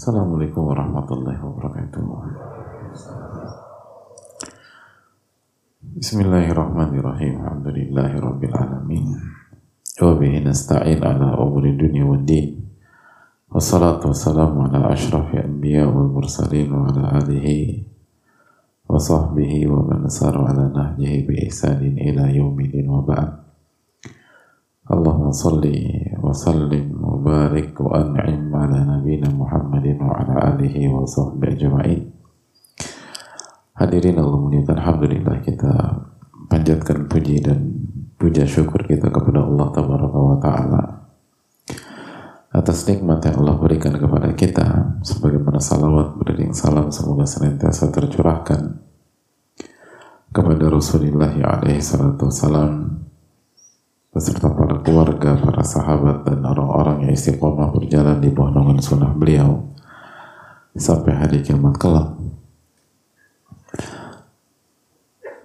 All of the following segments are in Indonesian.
Assalamualaikum warahmatullahi wabarakatuh. Bismillahirrahmanirrahim. Alhamdulillahi rabbil alamin. Wa bihi nasta'in ala umuri dunya wad din. Wassalatu wassalamu ala ashrafi anbiya wal mursalin wa ala alihi wa sahbihi wa man sara ala nahjihi bi ihsanin ila yaumidin wa Allahumma salli wa sallim wa barik wa an'im ala nabina Muhammadin wa ala alihi wa sahbihi ajma'in. Hadirin Allah muliakan Alhamdulillah kita panjatkan puji dan puja syukur kita kepada Allah Tabaraka wa Ta'ala atas nikmat yang Allah berikan kepada kita sebagaimana salawat beriring salam semoga senantiasa tercurahkan kepada Rasulullah alaihi salatu wassalam beserta para keluarga, para sahabat dan orang-orang yang istiqomah berjalan di bawah naungan sunnah beliau sampai hari kiamat kelak.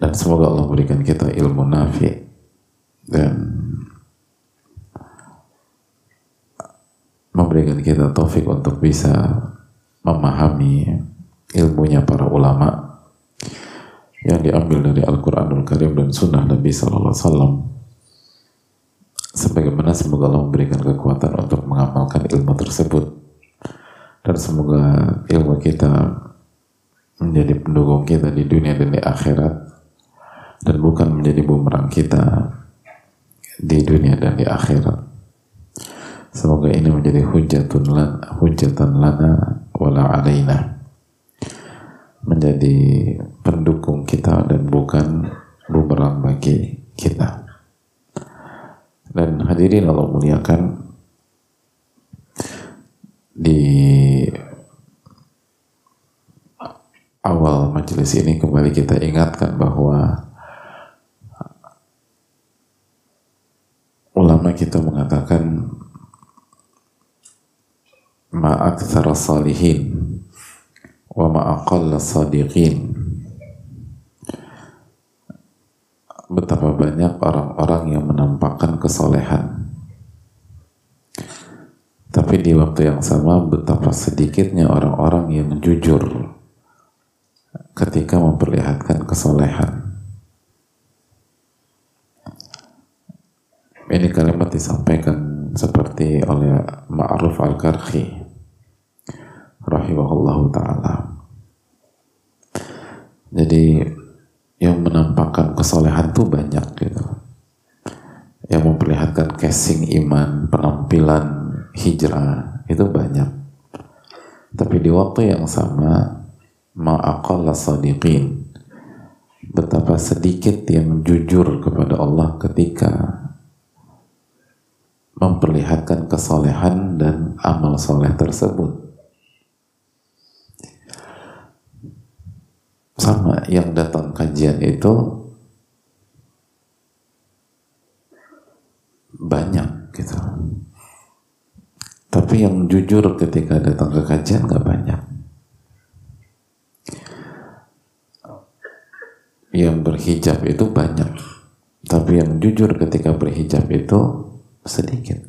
Dan semoga Allah berikan kita ilmu nafi dan memberikan kita taufik untuk bisa memahami ilmunya para ulama yang diambil dari Al-Quranul Karim dan Sunnah Nabi Sallallahu Alaihi Wasallam sebagaimana semoga Allah memberikan kekuatan untuk mengamalkan ilmu tersebut. Dan semoga ilmu kita menjadi pendukung kita di dunia dan di akhirat. Dan bukan menjadi bumerang kita di dunia dan di akhirat. Semoga ini menjadi hujatun lana, hujatan lana wala alaina. Menjadi pendukung kita dan bukan bumerang bagi kita dan hadirin Allah muliakan di awal majelis ini kembali kita ingatkan bahwa ulama kita mengatakan ma'akthara salihin wa ma'aqalla sadiqin. Betapa banyak orang-orang menampakkan kesolehan. Tapi di waktu yang sama betapa sedikitnya orang-orang yang jujur ketika memperlihatkan kesolehan. Ini kalimat disampaikan seperti oleh Ma'ruf Al-Karhi rahimahullahu ta'ala. Jadi yang menampakkan kesolehan tuh banyak gitu yang memperlihatkan casing iman penampilan hijrah itu banyak. Tapi di waktu yang sama ma'aqalla sadiqin betapa sedikit yang jujur kepada Allah ketika memperlihatkan kesolehan dan amal soleh tersebut. Sama yang datang kajian itu banyak gitu. Tapi yang jujur ketika datang ke kajian gak banyak. Yang berhijab itu banyak. Tapi yang jujur ketika berhijab itu sedikit.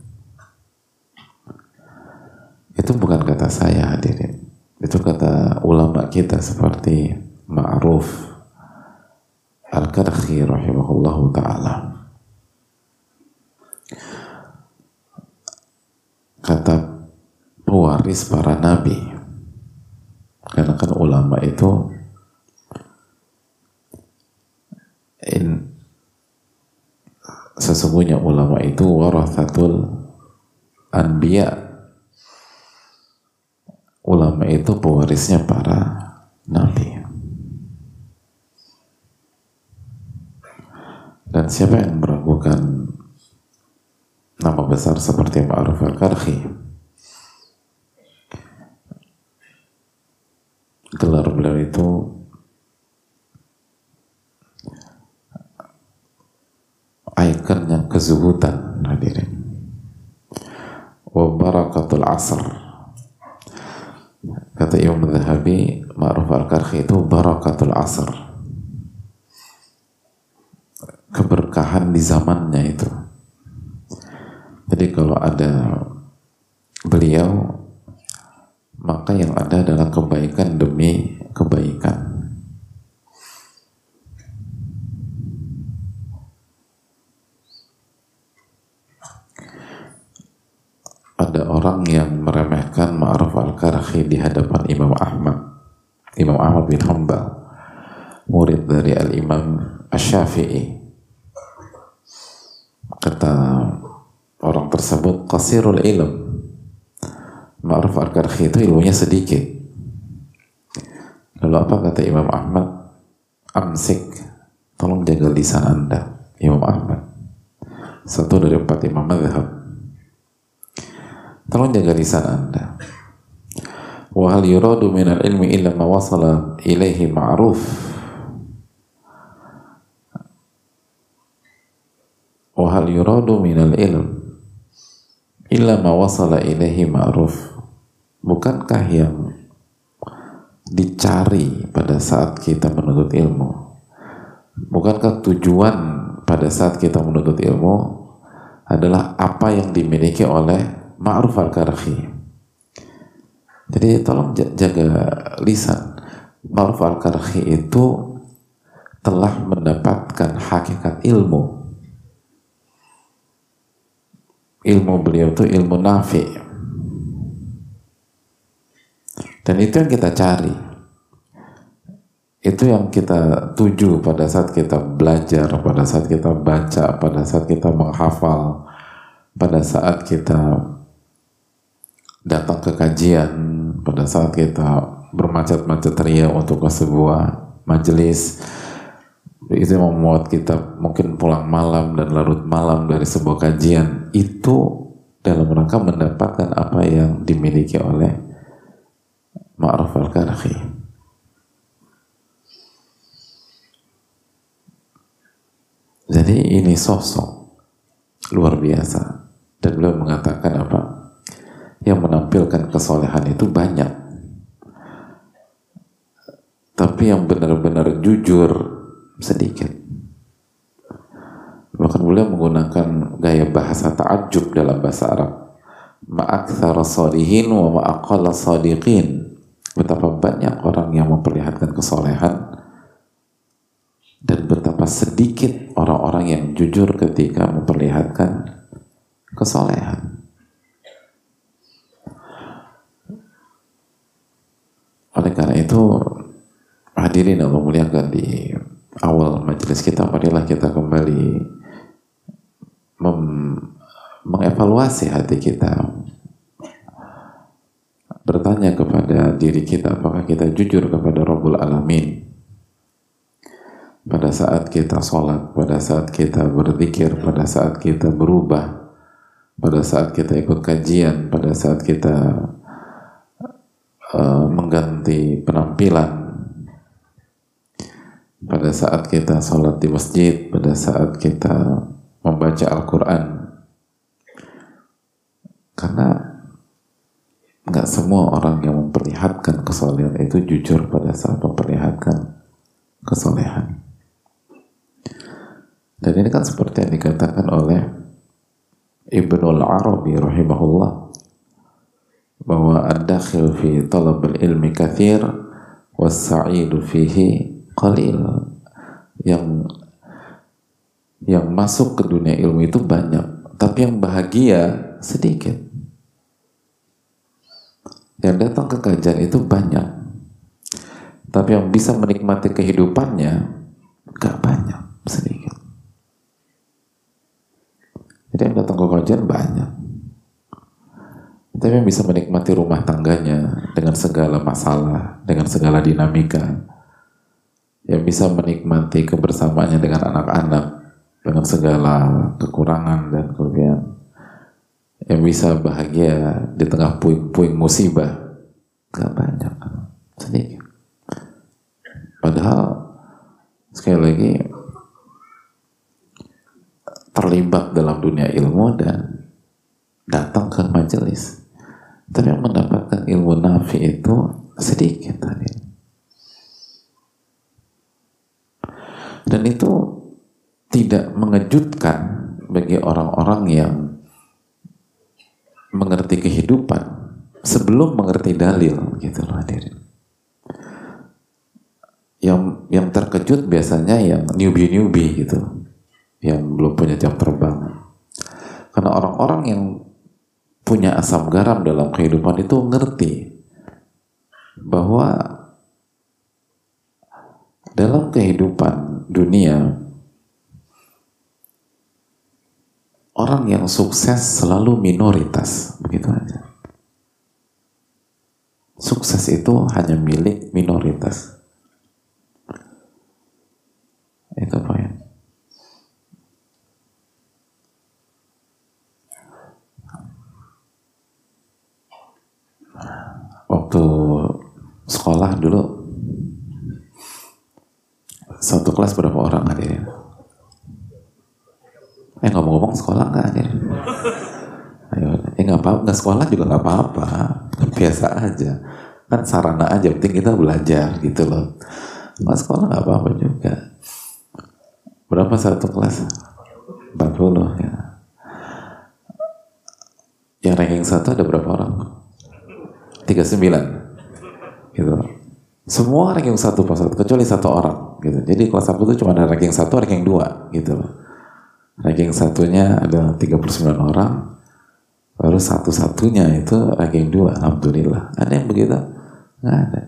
Itu bukan kata saya hadirin. Itu kata ulama kita seperti Ma'ruf Al-Karhi rahimahullahu ta'ala kata pewaris para nabi. Karena kan ulama itu in, sesungguhnya ulama itu warathatul anbiya. Ulama itu pewarisnya para nabi. Dan siapa yang meragukan nama besar seperti Ma'ruf al-Karhi? Gelar beliau itu ikon yang kezuhudan hadirin. Wa barakatul asr. Kata Imam Zahabi, Ma'ruf al-Karhi itu barakatul asr keberkahan di zamannya itu. Jadi kalau ada beliau maka yang ada adalah kebaikan demi kebaikan. Ada orang yang meremehkan Ma'ruf al-Karhi di hadapan Imam Ahmad. Imam Ahmad bin Hanbal, murid dari Al-Imam Ash-Syafi'i. Kata orang tersebut, qasirul ilm, Ma'ruf al-Karhi itu ilmunya sedikit. Lalu apa kata Imam Ahmad? Amsik, tolong jaga lisan Anda, Imam Ahmad. Satu dari empat imam madhab. Tolong jaga lisan Anda. Wa hal yuradu al ilmi illa ma wasala ilaihi ma'ruf. Wa hal yuradu al ilm illa ma wasala ilaihi ma'ruf. Bukankah yang dicari pada saat kita menuntut ilmu? Bukankah tujuan pada saat kita menuntut ilmu adalah apa yang dimiliki oleh ma'ruf al-karhi jadi tolong jaga lisan. Ma'ruf al-karhi itu telah mendapatkan hakikat ilmu ilmu beliau itu ilmu nafi' Dan itu yang kita cari. Itu yang kita tuju pada saat kita belajar, pada saat kita baca, pada saat kita menghafal, pada saat kita datang ke kajian, pada saat kita bermacet-macet ria untuk ke sebuah majelis, itu yang membuat kita mungkin pulang malam dan larut malam dari sebuah kajian itu dalam rangka mendapatkan apa yang dimiliki oleh Ma'ruf al-Karhi. Jadi ini sosok luar biasa dan beliau mengatakan apa? Yang menampilkan kesolehan itu banyak. Tapi yang benar-benar jujur sedikit. Bahkan beliau menggunakan gaya bahasa ta'ajub dalam bahasa Arab. Ma'akthara salihin wa ma'aqala sadiqin betapa banyak orang yang memperlihatkan kesolehan dan betapa sedikit orang-orang yang jujur ketika memperlihatkan kesolehan. Oleh karena itu, hadirin Allah muliakan di awal majelis kita, marilah kita kembali mengevaluasi hati kita, bertanya kepada diri kita apakah kita jujur kepada Rabbul Alamin? Pada saat kita sholat, pada saat kita berzikir, pada saat kita berubah, pada saat kita ikut kajian, pada saat kita uh, mengganti penampilan, pada saat kita sholat di masjid, pada saat kita membaca Al-Quran. Karena nggak semua orang yang memperlihatkan kesolehan itu jujur pada saat memperlihatkan kesolehan. Dan ini kan seperti yang dikatakan oleh Ibnul Arabi rahimahullah bahwa ad-dakhil fi talab ilmi kathir was-sa'idu fihi qalil yang yang masuk ke dunia ilmu itu banyak tapi yang bahagia sedikit. Yang datang ke kajian itu banyak tapi yang bisa menikmati kehidupannya gak banyak sedikit. Jadi yang datang ke kajian banyak tapi yang bisa menikmati rumah tangganya dengan segala masalah dengan segala dinamika yang bisa menikmati kebersamaannya dengan anak-anak dengan segala kekurangan dan kelebihan yang bisa bahagia di tengah puing-puing musibah. Gak banyak sedikit. Padahal sekali lagi terlibat dalam dunia ilmu dan datang ke majelis. Tapi yang mendapatkan ilmu nafi itu sedikit tadi dan itu tidak mengejutkan bagi orang-orang yang mengerti kehidupan sebelum mengerti dalil gitu loh hadirin. Yang yang terkejut biasanya yang newbie newbie gitu. Yang belum punya jam terbang. Karena orang-orang yang punya asam garam dalam kehidupan itu ngerti bahwa dalam kehidupan dunia orang yang sukses selalu minoritas begitu aja. Sukses itu hanya milik minoritas. Itu poin. Waktu sekolah dulu satu kelas berapa orang hadirin? Eh ngomong-ngomong sekolah nggak hadirin? Ayo, eh nggak apa, nggak sekolah juga nggak apa-apa, biasa aja. Kan sarana aja, penting kita belajar gitu loh. Nggak sekolah nggak apa-apa juga. Berapa satu kelas? 40 ya. Yang ranking satu ada berapa orang? 39 gitu semua ranking satu pas satu kecuali satu orang gitu. Jadi kelas satu itu cuma ada ranking satu ranking dua gitu ranking satunya ada 39 orang baru satu-satunya itu ranking dua alhamdulillah. Ada yang begitu? Nggak ada.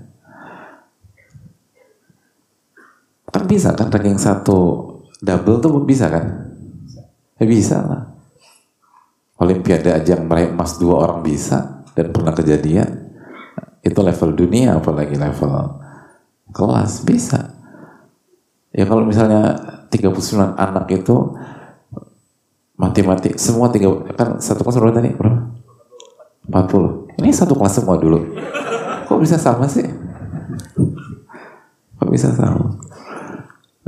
Kan bisa kan ranking satu double tuh bisa kan? Ya bisa lah. Olimpiade aja yang meraih emas dua orang bisa dan pernah kejadian itu level dunia apalagi level kelas bisa ya kalau misalnya 39 anak itu mati-mati semua tiga kan satu kelas berapa tadi? Berapa? 40 ini satu kelas semua dulu. Kok bisa sama sih? Kok bisa sama?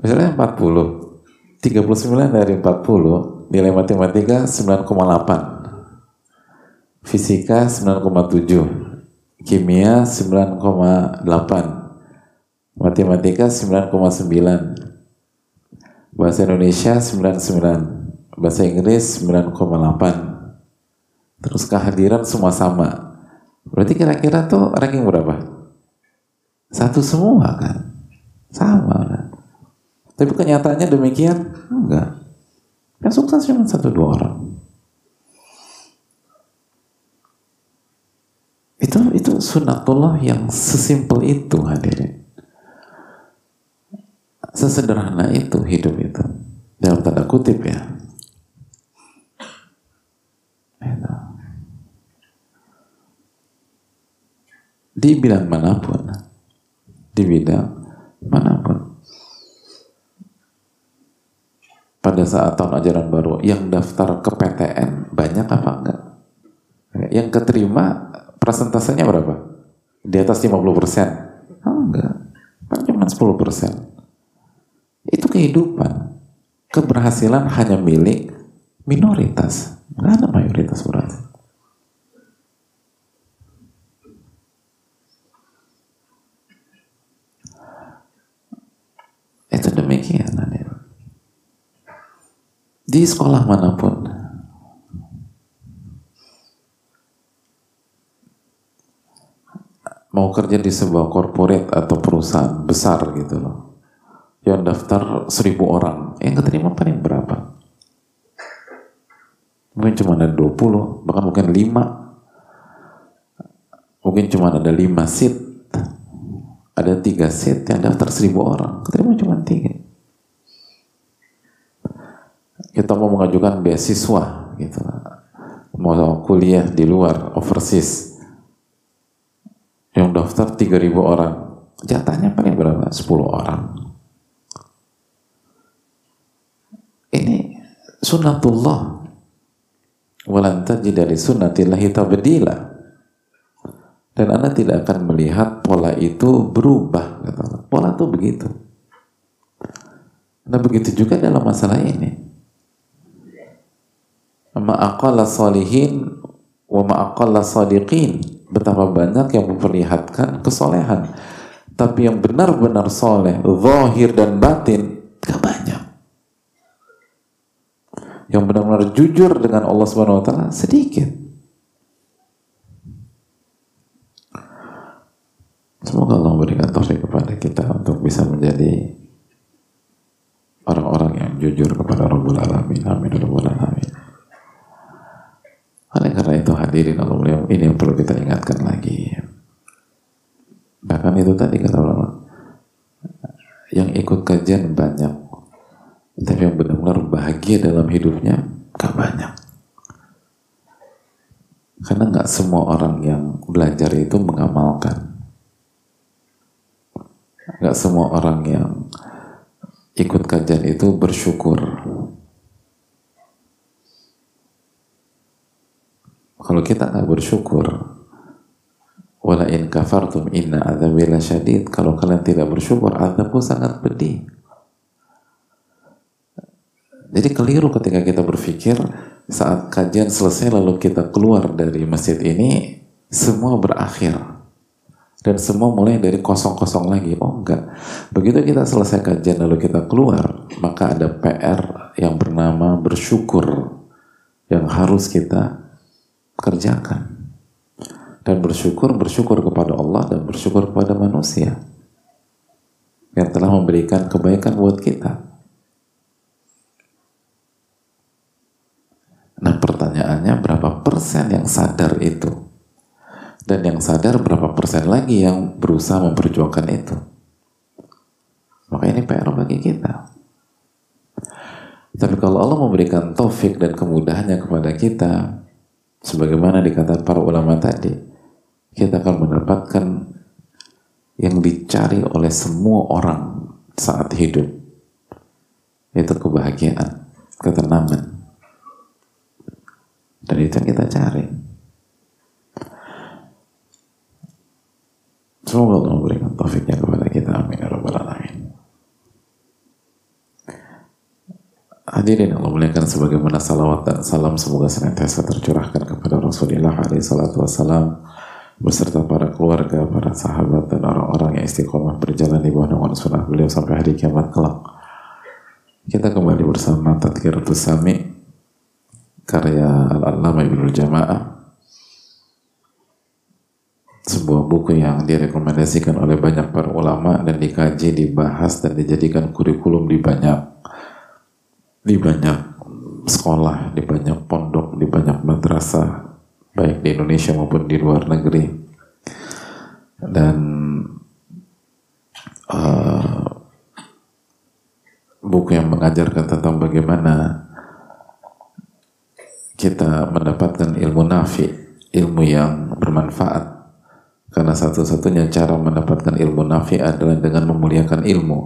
Misalnya 40 39 dari 40 nilai matematika 9,8 fisika 9,7 kimia 9,8 matematika 9,9 bahasa Indonesia 99 bahasa Inggris 9,8 terus kehadiran semua sama. Berarti kira-kira tuh ranking berapa? satu semua kan? Sama kan? Tapi kenyataannya demikian enggak. Yang sukses cuma satu dua orang. Itu itu sunatullah yang sesimpel itu hadirin. Sesederhana itu hidup itu. Dalam tanda kutip ya. Itu. Di bidang mana pun. Di bidang mana pun. Pada saat tahun ajaran baru, yang daftar ke PTN banyak apa enggak? Yang keterima Persentasenya berapa? Di atas 50 persen? Oh, enggak. Kan cuma 10 persen. Itu kehidupan. Keberhasilan hanya milik minoritas. Enggak ada mayoritas berarti. Itu demikian. Di sekolah mana pun, mau kerja di sebuah corporate atau perusahaan besar gitu loh yang daftar seribu orang. Yang keterima paling berapa? Mungkin cuma ada 20 bahkan mungkin 5 mungkin cuma ada 5 seat. Ada tiga seat yang daftar seribu orang. Keterima cuma tiga. Kita mau mengajukan beasiswa gitu. Mau kuliah di luar overseas. Yang daftar 3000 orang. Jatahnya paling berapa? 10 orang ini sunnatullah. Walan tajid dari sunnatillahi tabdila. Dan anda tidak akan melihat pola itu berubah pola itu begitu. Nah begitu juga dalam masalah ini. Ma'aqalla salihin wa ma'aqalla sadiqin. Betapa banyak yang memperlihatkan kesolehan. Tapi yang benar-benar soleh zahir dan batin gak yang benar-benar jujur dengan Allah Subhanahu wa taala sedikit. Semoga Allah memberikan taufik kepada kita untuk bisa menjadi orang-orang yang jujur kepada Rabbul Alamin. Amin. Ya Rabbul Alamin. Oleh karena itu hadirin Allah mulia, ini yang perlu kita ingatkan lagi. Bahkan itu tadi kata ulama, yang ikut kajian banyak, tapi yang benar-benar bahagia dalam hidupnya gak banyak. Karena nggak semua orang yang belajar itu mengamalkan. Nggak semua orang yang ikut kajian itu bersyukur. Kalau kita nggak bersyukur, wala in kafartum inna adzabi syadid. Kalau kalian tidak bersyukur, azabku sangat pedih. Jadi keliru ketika kita berpikir saat kajian selesai lalu kita keluar dari masjid ini semua berakhir dan semua mulai dari kosong-kosong lagi. Oh enggak. Begitu kita selesai kajian lalu kita keluar, maka ada PR yang bernama bersyukur yang harus kita kerjakan. Dan bersyukur, bersyukur kepada Allah dan bersyukur kepada manusia yang telah memberikan kebaikan buat kita. Nah pertanyaannya berapa persen yang sadar itu? Dan yang sadar berapa persen lagi yang berusaha memperjuangkan itu? Maka ini PR bagi kita. Tapi kalau Allah memberikan taufik dan kemudahannya kepada kita, sebagaimana dikatakan para ulama tadi, kita akan mendapatkan yang dicari oleh semua orang saat hidup, yaitu kebahagiaan, ketenangan, itu yang kita cari. Semoga Allah memberikan taufiknya kepada kita. Amin. Ya Alamin. Hadirin Allah muliakan sebagaimana salawat dan salam semoga senantiasa tercurahkan kepada Rasulullah alaihi salatu wassalam beserta para keluarga, para sahabat dan orang-orang yang istiqomah berjalan di bawah naungan sunnah beliau sampai hari kiamat kelak. Kita kembali bersama Tadkiratus Sami karya Al-Allama Ibnu Jamaah. Sebuah buku yang direkomendasikan oleh banyak para ulama dan dikaji, dibahas dan dijadikan kurikulum di banyak di banyak sekolah, di banyak pondok, di banyak madrasah baik di Indonesia maupun di luar negeri. Dan uh, buku yang mengajarkan tentang bagaimana kita mendapatkan ilmu nafi, ilmu yang bermanfaat. Karena satu-satunya cara mendapatkan ilmu nafi adalah dengan memuliakan ilmu.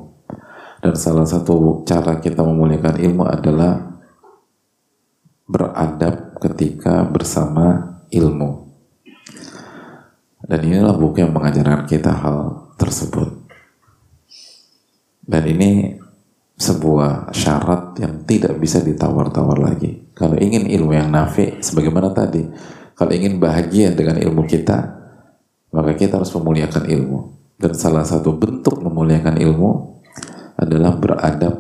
Dan salah satu cara kita memuliakan ilmu adalah beradab ketika bersama ilmu. Dan inilah buku yang mengajarkan kita hal tersebut. Dan ini sebuah syarat yang tidak bisa ditawar-tawar lagi. Kalau ingin ilmu yang nafi, sebagaimana tadi, kalau ingin bahagia dengan ilmu kita, maka kita harus memuliakan ilmu. Dan salah satu bentuk memuliakan ilmu adalah beradab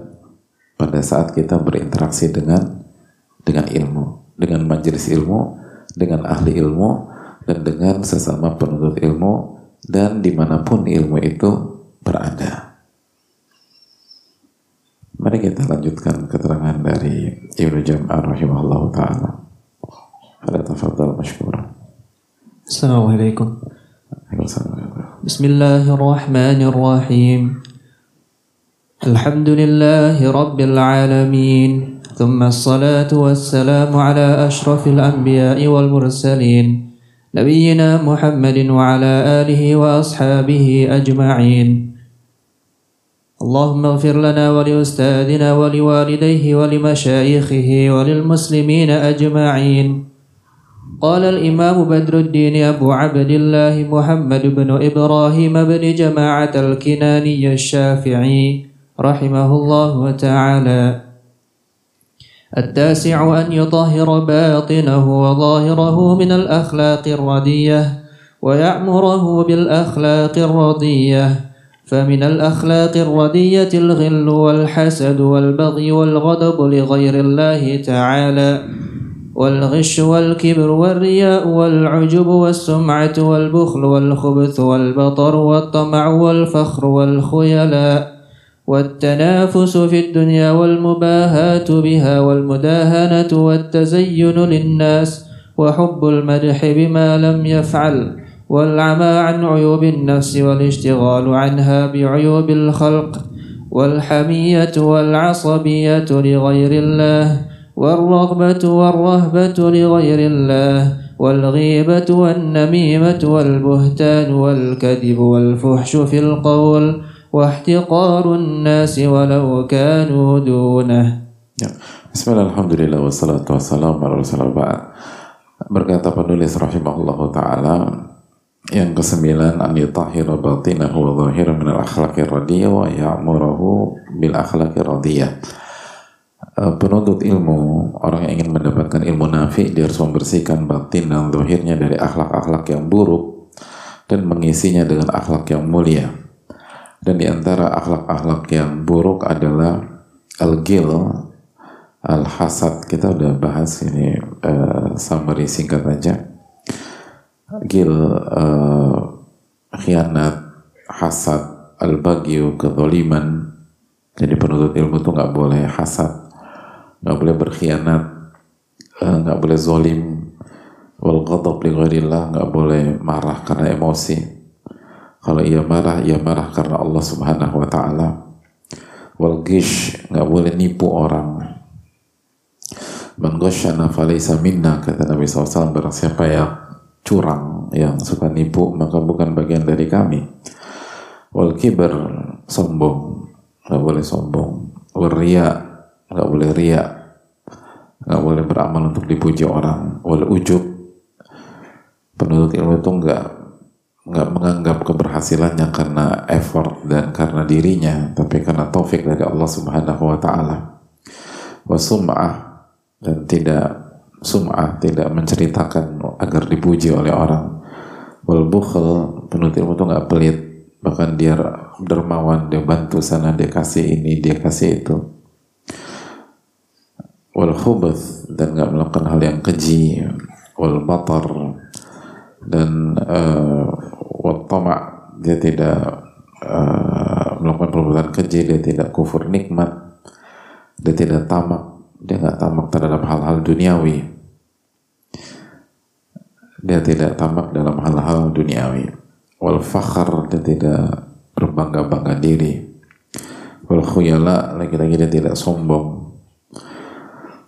pada saat kita berinteraksi dengan dengan ilmu, dengan majelis ilmu, dengan ahli ilmu, dan dengan sesama penuntut ilmu, dan di mana pun ilmu itu berada. Mari kita lanjutkan keterangan dari Ibnu Jam'ar rahimahullah taala. Pada tafadhal masykur. Assalamualaikum. Bismillahirrahmanirrahim. Alhamdulillahi rabbil alamin. ثم الصلاة والسلام على أشرف الأنبياء والمرسلين نبينا محمد وعلى آله وأصحابه أجمعين اللهم اغفر لنا ولأستاذنا ولوالديه ولمشايخه وللمسلمين أجمعين. قال الإمام بدر الدين أبو عبد الله محمد بن إبراهيم بن جماعة الكناني الشافعي رحمه الله تعالى. التاسع أن يطهر باطنه وظاهره من الأخلاق الردية ويأمره بالأخلاق الرضية. فمن الأخلاق الردية الغل والحسد والبغي والغضب لغير الله تعالى والغش والكبر والرياء والعجب والسمعة والبخل والخبث والبطر والطمع والفخر والخيلاء والتنافس في الدنيا والمباهاة بها والمداهنة والتزين للناس وحب المدح بما لم يفعل. والعمى عن عيوب النفس والاشتغال عنها بعيوب الخلق والحمية والعصبية لغير الله والرغبة والرهبة لغير الله والغيبة والنميمة والبهتان والكذب والفحش في القول واحتقار الناس ولو كانوا دونه Ya. Bismillah, alhamdulillah, wassalatu wassalamu ala rasulullah Berkata penulis rahimahullah ta'ala yang kesembilan an yutahhira batinahu wa zahira min al-akhlaqir radiyah wa ya'murahu bil akhlaqir radiyah. Eh, penuntut ilmu orang yang ingin mendapatkan ilmu nafi dia harus membersihkan batin dan zahirnya dari akhlak-akhlak yang buruk dan mengisinya dengan akhlak yang mulia. Dan di antara akhlak-akhlak yang buruk adalah al-gil al-hasad. Kita udah bahas ini uh, summary singkat aja gil uh, khianat hasad al-bagyu kezaliman jadi penuntut ilmu tuh nggak boleh hasad nggak boleh berkhianat eh, nggak boleh zolim wal ghadab li nggak boleh marah karena emosi. Kalau ia marah ia marah karena Allah Subhanahu wa taala. Wal gish nggak boleh nipu orang. Man falaysa minna kata Nabi SAW barang siapa yang curang yang suka nipu maka bukan bagian dari kami. Wal kibar sombong nggak boleh sombong. Wal riya nggak boleh ria nggak boleh beramal untuk dipuji orang. Wal ujub penuntut ilmu itu nggak nggak menganggap keberhasilannya karena effort dan karena dirinya tapi karena taufik dari Allah Subhanahu wa taala. Wa sum'ah dan tidak sum'ah tidak menceritakan agar dipuji oleh orang. Wal bukhl penuntut ilmu itu nggak pelit. Bahkan dia dermawan dia bantu sana dia kasih ini dia kasih itu. Wal khubuth dan nggak melakukan hal yang keji. Wal batar dan uh, wal tama dia tidak uh, melakukan perbuatan keji dia tidak kufur nikmat. Dia tidak tamak dia nggak tamak terhadap hal-hal duniawi. Dia tidak tamak dalam hal-hal duniawi. Wal fakhar dia tidak berbangga-bangga diri. Wal khuyala lagi-lagi dia tidak sombong.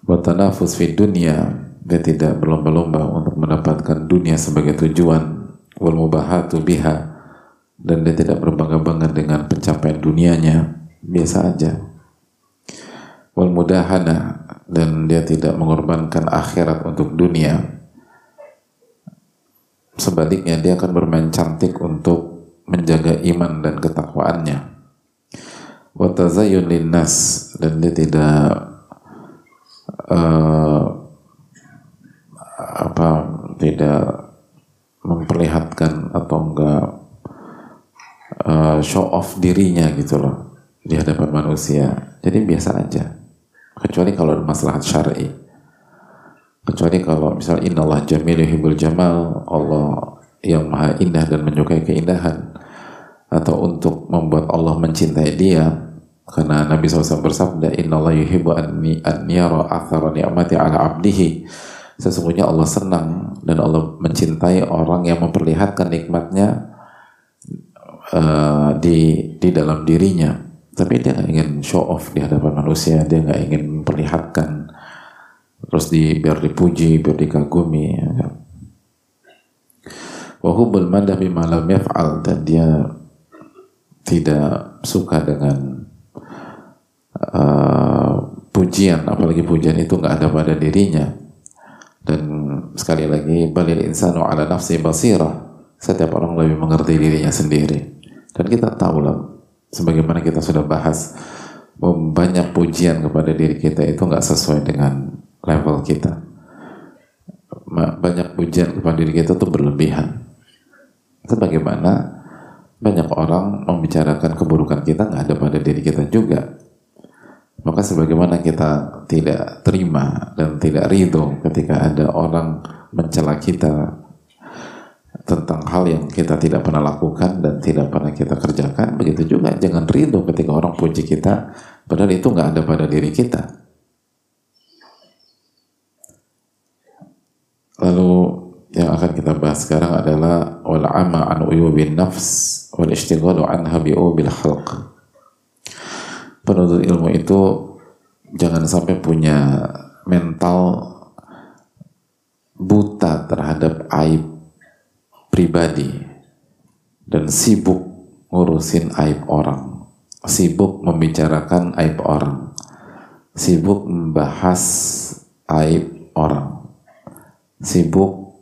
Watanafus fi dunia dia tidak berlomba-lomba untuk mendapatkan dunia sebagai tujuan. Wal mubahatu biha dan dia tidak berbangga-bangga dengan pencapaian dunianya. Biasa aja wal mudahana dan dia tidak mengorbankan akhirat untuk dunia sebaliknya dia akan bermain cantik untuk menjaga iman dan ketakwaannya. Wa tazayyun linnas dan dia tidak uh, apa tidak memperlihatkan atau enggak uh, show off dirinya gitu loh di hadapan manusia. Jadi biasa aja kecuali kalau ada masalah syar'i. Kecuali kalau misal innallaha jamil yuhibbul jamal Allah yang maha indah dan menyukai keindahan. Atau untuk membuat Allah mencintai dia karena Nabi SAW bersabda Inna Allah yuhibu an yara athara ni'mati ala abdihi. Sesungguhnya Allah senang dan Allah mencintai orang yang memperlihatkan nikmatnya uh, di di dalam dirinya tapi dia nggak ingin show off di hadapan manusia. Dia nggak ingin memperlihatkan. Terus di biar dipuji biar dikagumi ya. Kan? wahubul madah bima lam yaf'al. Dan dia tidak suka dengan uh, pujian. Apalagi pujian itu nggak ada pada dirinya. Dan sekali lagi balil insanu ala nafsi basirah. Setiap orang lebih mengerti dirinya sendiri. Dan kita tahu lah sebagaimana kita sudah bahas banyak pujian kepada diri kita itu nggak sesuai dengan level kita. Banyak pujian kepada diri kita itu berlebihan. Itu bagaimana banyak orang membicarakan keburukan kita nggak ada pada diri kita juga. Maka sebagaimana kita tidak terima dan tidak ridho ketika ada orang mencela kita tentang hal yang kita tidak pernah lakukan dan tidak pernah kita kerjakan, begitu juga jangan ridho ketika orang puji kita, padahal itu nggak ada pada diri kita. lalu yang akan kita bahas sekarang adalah wal ama an uyubin nafs wal ishtighalu anha bi bil khalq penuntut ilmu itu jangan sampai punya mental buta terhadap aib pribadi dan sibuk ngurusin aib orang sibuk membicarakan aib orang sibuk membahas aib orang sibuk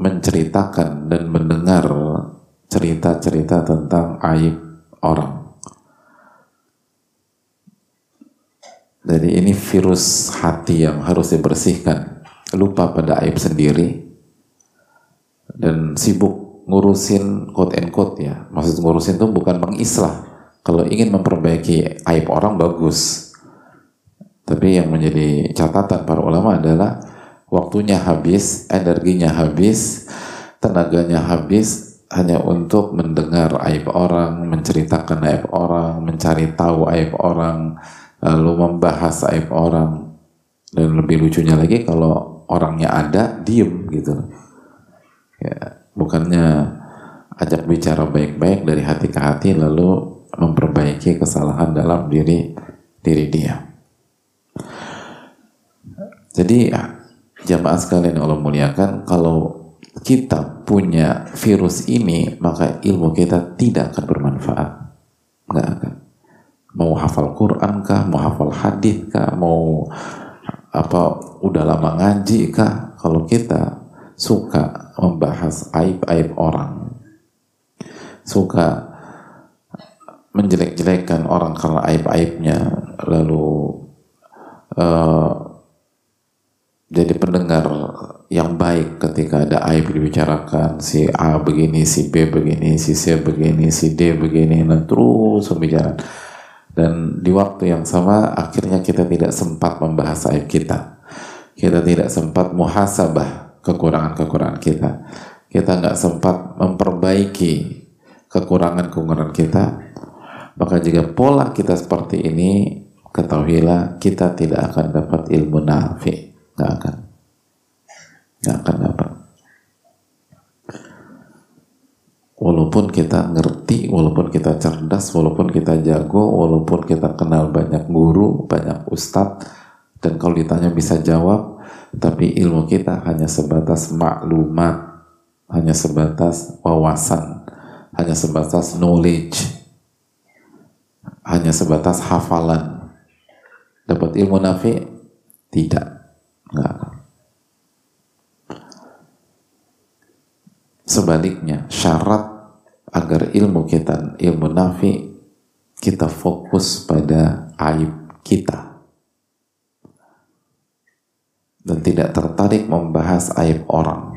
menceritakan dan mendengar cerita-cerita tentang aib orang. Jadi ini virus hati yang harus dibersihkan. Lupa pada aib sendiri dan sibuk ngurusin quote and quote ya. Maksud ngurusin itu bukan mengislah. Kalau ingin memperbaiki aib orang bagus. Tapi yang menjadi catatan para ulama adalah waktunya habis, energinya habis, tenaganya habis hanya untuk mendengar aib orang, menceritakan aib orang, mencari tahu aib orang, lalu membahas aib orang. Dan lebih lucunya lagi kalau orangnya ada, diem gitu. Ya, bukannya ajak bicara baik-baik dari hati ke hati lalu memperbaiki kesalahan dalam diri diri dia. Jadi jamaah sekalian Allah muliakan, kalau kita punya virus ini, maka ilmu kita tidak akan bermanfaat. Nggak akan. Mau hafal Quran kah, mau hafal hadis kah, mau apa udah lama ngaji kah, kalau kita suka membahas aib-aib orang, suka menjelek-jelekan orang karena aib-aibnya, lalu uh, jadi pendengar yang baik ketika ada aib dibicarakan si A begini, si B begini, si C begini, si D begini dan terus pembicaraan. Dan di waktu yang sama akhirnya kita tidak sempat membahas aib kita. Kita tidak sempat muhasabah kekurangan-kekurangan kita. Kita nggak sempat memperbaiki kekurangan-kekurangan kita. Maka jika pola kita seperti ini ketahuilah kita tidak akan dapat ilmu nafi' nggak akan. Nggak akan dapat. Walaupun kita ngerti walaupun kita cerdas walaupun kita jago walaupun kita kenal banyak guru banyak ustadz dan kalau ditanya bisa jawab tapi ilmu kita hanya sebatas maklumat hanya sebatas wawasan hanya sebatas knowledge hanya sebatas hafalan dapat ilmu nafi tidak Enggak. Sebaliknya, syarat agar ilmu kita, ilmu nafi, kita fokus pada aib kita. Dan tidak tertarik membahas aib orang.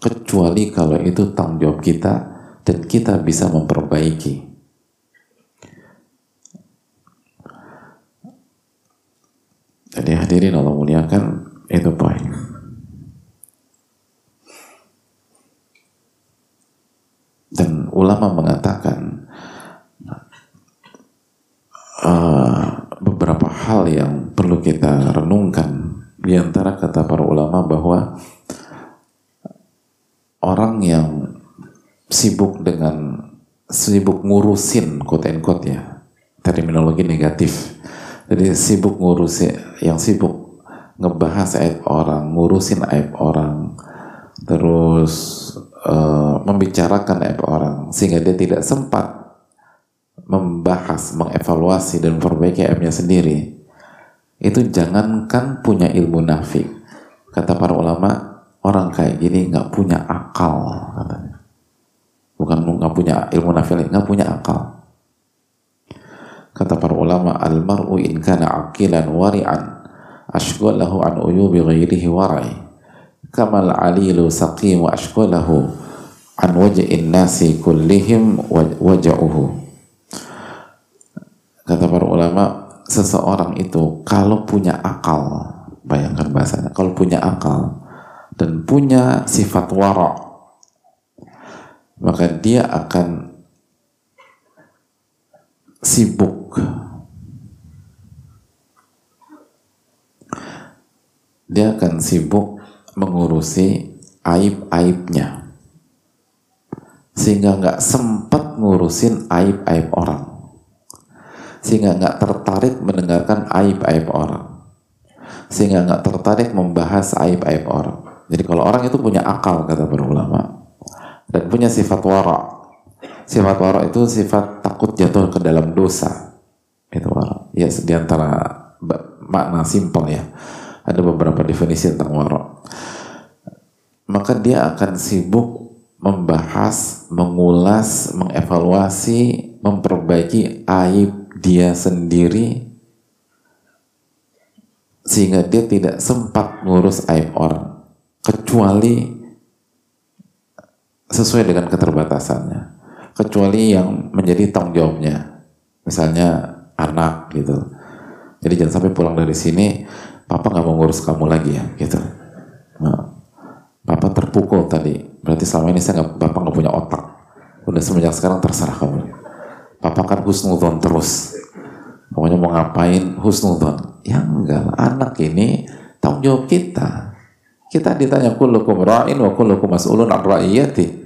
Kecuali kalau itu tanggung jawab kita dan kita bisa memperbaiki. Jadi hadirin Allah muliakan itu poin. Dan ulama mengatakan uh, beberapa hal yang perlu kita renungkan di antara kata para ulama bahwa orang yang sibuk dengan sibuk ngurusin quote and quote ya terminologi negatif jadi sibuk ngurusin, yang sibuk ngebahas aib orang, ngurusin aib orang, terus uh, membicarakan aib orang, sehingga dia tidak sempat membahas, mengevaluasi dan memperbaiki aibnya sendiri. Itu jangankan punya ilmu nafik. Kata para ulama, orang kayak gini nggak punya akal katanya. Bukan nggak punya ilmu nafik, nggak punya akal Kata para ulama, al-mar'u in kana aqilan wari'an ashghalahu an uyubi ghairihi wara'i. Kamal alilu saqimu ashghalahu an waj'in nasi kullihim waja'uhu. Kata para ulama, seseorang itu kalau punya akal, bayangkan bahasanya, kalau punya akal dan punya sifat wara' maka dia akan sibuk. Dia akan sibuk mengurusi aib-aibnya. Sehingga nggak sempat ngurusin aib-aib orang sehingga nggak tertarik mendengarkan aib-aib orang. Sehingga nggak tertarik membahas aib-aib orang. Jadi kalau orang itu punya akal kata para ulama. Dan punya sifat wara. Sifat wara itu sifat takut jatuh ke dalam dosa. Itu wara. Ya di antara makna simpel ya. Ada beberapa definisi tentang wara. Maka dia akan sibuk membahas, mengulas, mengevaluasi, memperbaiki aib dia sendiri sehingga dia tidak sempat ngurus aib orang kecuali sesuai dengan keterbatasannya kecuali yang menjadi tanggung jawabnya misalnya anak gitu. Jadi jangan sampai pulang dari sini papa nggak mau ngurus kamu lagi ya gitu. Nah, papa terpukul tadi. Berarti selama ini saya nggak bapak nggak punya otak. Udah semenjak sekarang terserah kamu Papa kan husnudon terus. Pokoknya mau ngapain husnudon. Ya enggak anak ini tanggung jawab kita. Kita ditanya kullukum ra'in wa kullukum mas'ulun an ra'iyati.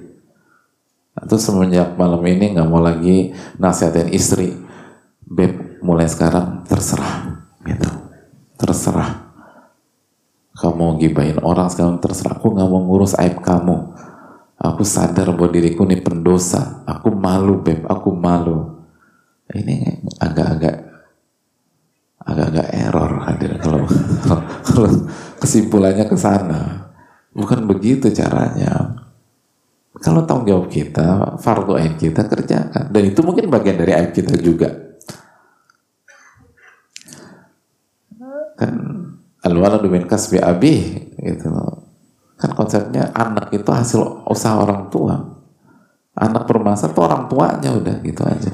Itu semenjak malam ini nggak mau lagi nasihatin istri. Beb, mulai sekarang terserah. Gitu. Terserah. Kamu mau gibahin orang sekarang terserah. Aku nggak mau ngurus aib kamu Aku sadar bahwa diriku ini pendosa. Aku malu, Beb. Aku malu. Ini agak-agak agak-agak error hadir kalau, kesimpulannya ke sana. Bukan begitu caranya. Kalau tanggung jawab kita, fardu ain kita kerjakan. Dan itu mungkin bagian dari aib kita juga. Kan al-waladu min kasbi abih gitu Kan konsepnya anak itu hasil usaha orang tua. Anak bermasalah itu orang tuanya udah gitu aja.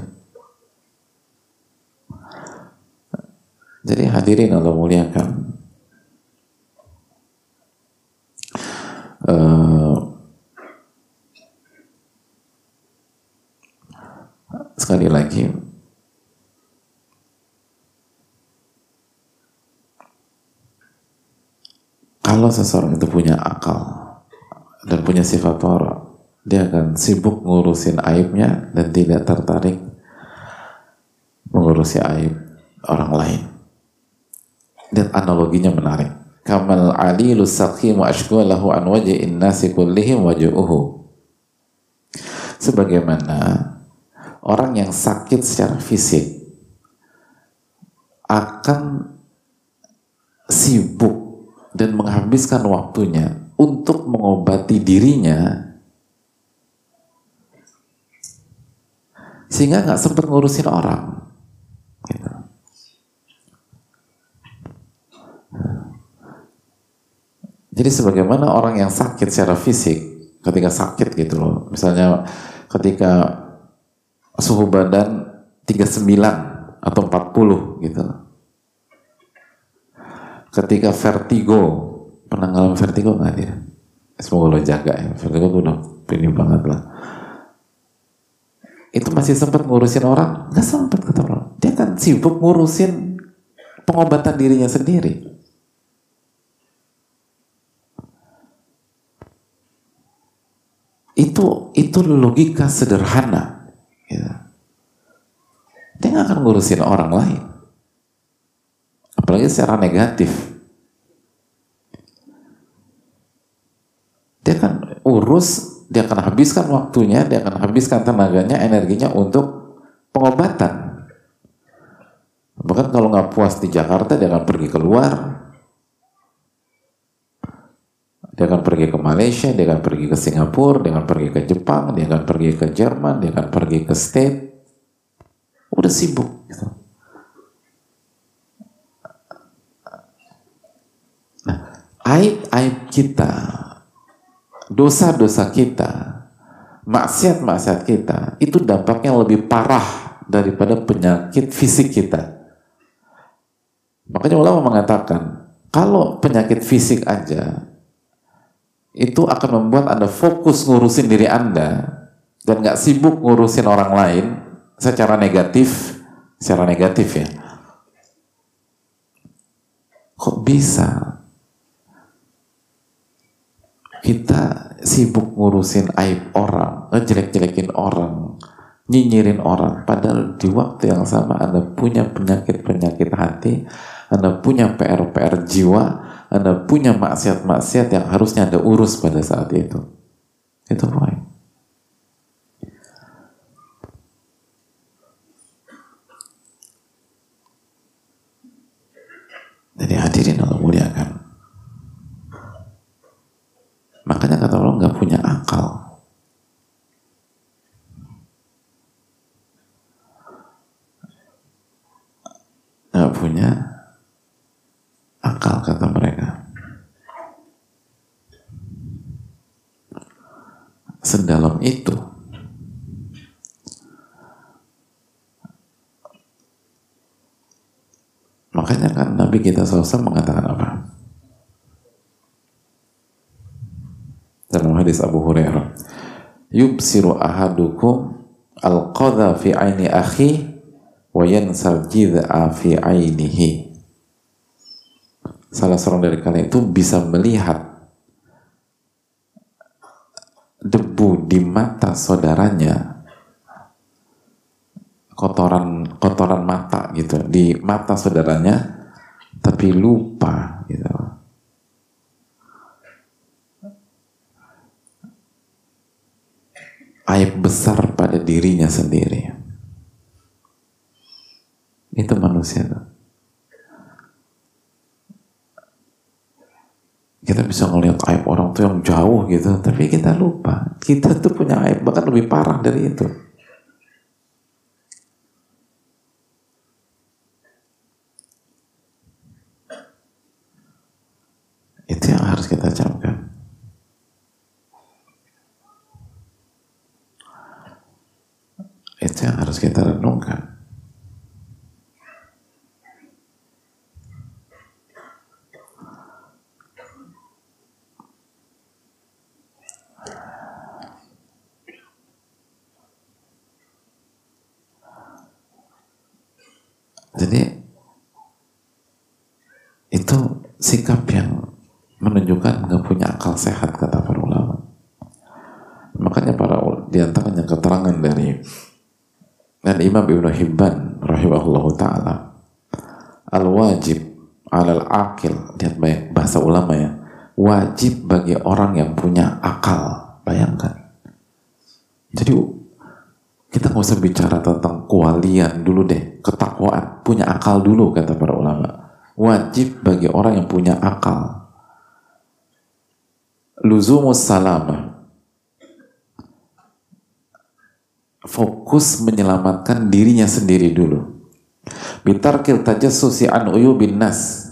Jadi hadirin Allah muliakan. Uh, sekali lagi Kalau seseorang itu punya akal dan punya sifat wara, dia akan sibuk ngurusin aibnya dan tidak tertarik mengurusi aib orang lain. Dan analoginya menarik. Kamal alilu saqimu ashkulahu an wajhin nasi kullihim wajuhu. Sebagaimana orang yang sakit secara fisik akan sibuk dan menghabiskan waktunya untuk mengobati dirinya sehingga nggak sempat ngurusin orang. Gitu. Jadi sebagaimana orang yang sakit secara fisik, ketika sakit gitu loh, misalnya ketika suhu badan 39 atau 40 gitu loh ketika vertigo pernah ngalamin vertigo nggak dia? Semoga lo jaga ya. Vertigo tuh udah ini banget lah. Itu masih sempat ngurusin orang? Nggak sempat kata orang. Dia kan sibuk ngurusin pengobatan dirinya sendiri. Itu itu logika sederhana ya. dia nggak akan ngurusin orang lain apalagi secara negatif. Dia akan urus, dia akan habiskan waktunya, dia akan habiskan tenaganya, energinya untuk pengobatan. Bahkan kalau nggak puas di Jakarta, dia akan pergi keluar. Dia akan pergi ke Malaysia, dia akan pergi ke Singapura, dia akan pergi ke Jepang, dia akan pergi ke Jerman, dia akan pergi ke State. Udah sibuk. Gitu. Aib-aib kita, dosa-dosa kita, maksiat-maksiat kita, itu dampaknya lebih parah daripada penyakit fisik kita. Makanya ulama mengatakan, kalau penyakit fisik aja, itu akan membuat Anda fokus ngurusin diri Anda, dan nggak sibuk ngurusin orang lain secara negatif, secara negatif ya. Kok bisa? Kita sibuk ngurusin aib orang, ngejelek-jelekin orang, nyinyirin orang. Padahal di waktu yang sama Anda punya penyakit-penyakit hati, Anda punya PR-PR jiwa, Anda punya maksiat-maksiat yang harusnya Anda urus pada saat itu. Itu poin. Jadi hadirin Allah muliakan. Makanya kata Allah nggak punya akal. Nggak punya akal kata mereka. Sedalam itu Makanya kan Nabi kita SAW mengatakan apa? Dalam hadis Abu Hurairah, yubsiru ahadukum al-qadha fi aini akhi wa yansal jid'a fi ainihi. Salah seorang dari kalian itu bisa melihat debu di mata saudaranya kotoran kotoran mata gitu di mata saudaranya tapi lupa gitu aib besar pada dirinya sendiri. Itu manusia tuh kita bisa ngelihat aib orang tuh yang jauh gitu tapi kita lupa. Kita tuh punya aib bahkan lebih parah dari itu. Itu yang harus kita camkan. Itu harus kita renungkan. Jadi itu sikap yang menunjukkan nggak punya akal sehat kata para ulama. Makanya para di antaranya keterangan dari dan Imam Ibnu Hibban rahimahullah taala al wajib alal akil lihat banyak bahasa ulama ya wajib bagi orang yang punya akal bayangkan. Jadi kita nggak usah bicara tentang kewalian dulu deh ketakwaan punya akal dulu kata para ulama. Wajib bagi orang yang punya akal. Luzumus salamah fokus menyelamatkan dirinya sendiri dulu. Bitarkil tajassusi an uyubin nas.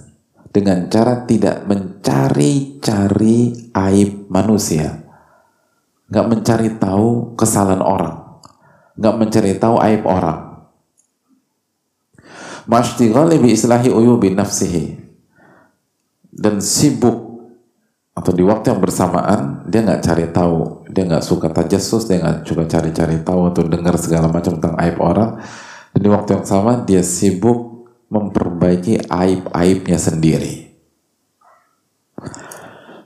Dengan cara tidak mencari-cari aib manusia. Nggak mencari tahu kesalahan orang. Nggak mencari tahu aib orang. Mashtighali bi islahi uyubin nafsihi. Dan sibuk. Atau di waktu yang bersamaan dia nggak cari tahu dia nggak suka tajasus dia nggak coba cari-cari tahu atau dengar segala macam tentang aib orang. Dan di waktu yang sama dia sibuk memperbaiki aib-aibnya sendiri.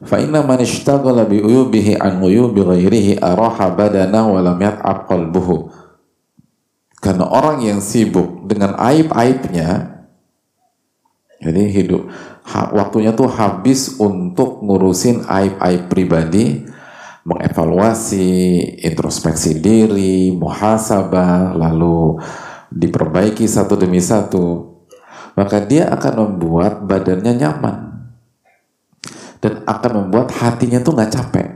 Fa inna man ishtaghala bi uyubihi an uyubi ghairihi araha badana lam yat'ab qalbuhu. Karena orang yang sibuk dengan aib-aibnya jadi hidup waktunya tuh habis untuk ngurusin aib-aib pribadi, mengevaluasi, introspeksi diri, muhasabah, lalu diperbaiki satu demi satu. Maka dia akan membuat badannya nyaman. Dan akan membuat hatinya tuh nggak capek.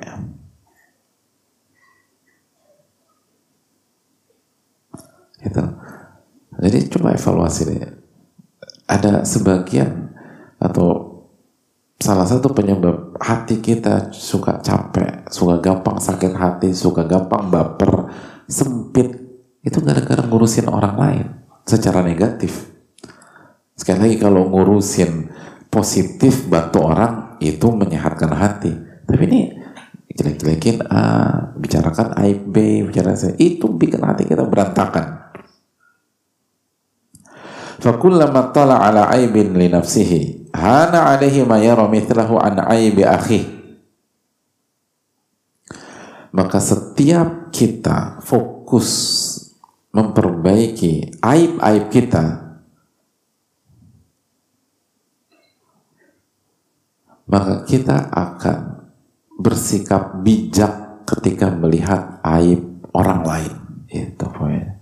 Gitu. Jadi coba evaluasi deh. Ada sebagian atau salah satu penyebab hati kita suka capek, suka gampang sakit hati, suka gampang baper, sempit, itu gara-gara ngurusin orang lain secara negatif. Sekali lagi kalau ngurusin positif bantu orang itu menyehatkan hati. Tapi ini jelek-jelekin A, bicarakan aib B, bicarakan itu bikin hati kita berantakan. Fakullama tala ala aibin li hana alaihi ma yara mithlahu an aibi akhi. Maka setiap kita fokus memperbaiki aib-aib kita maka kita akan bersikap bijak ketika melihat aib orang lain. Itu poinnya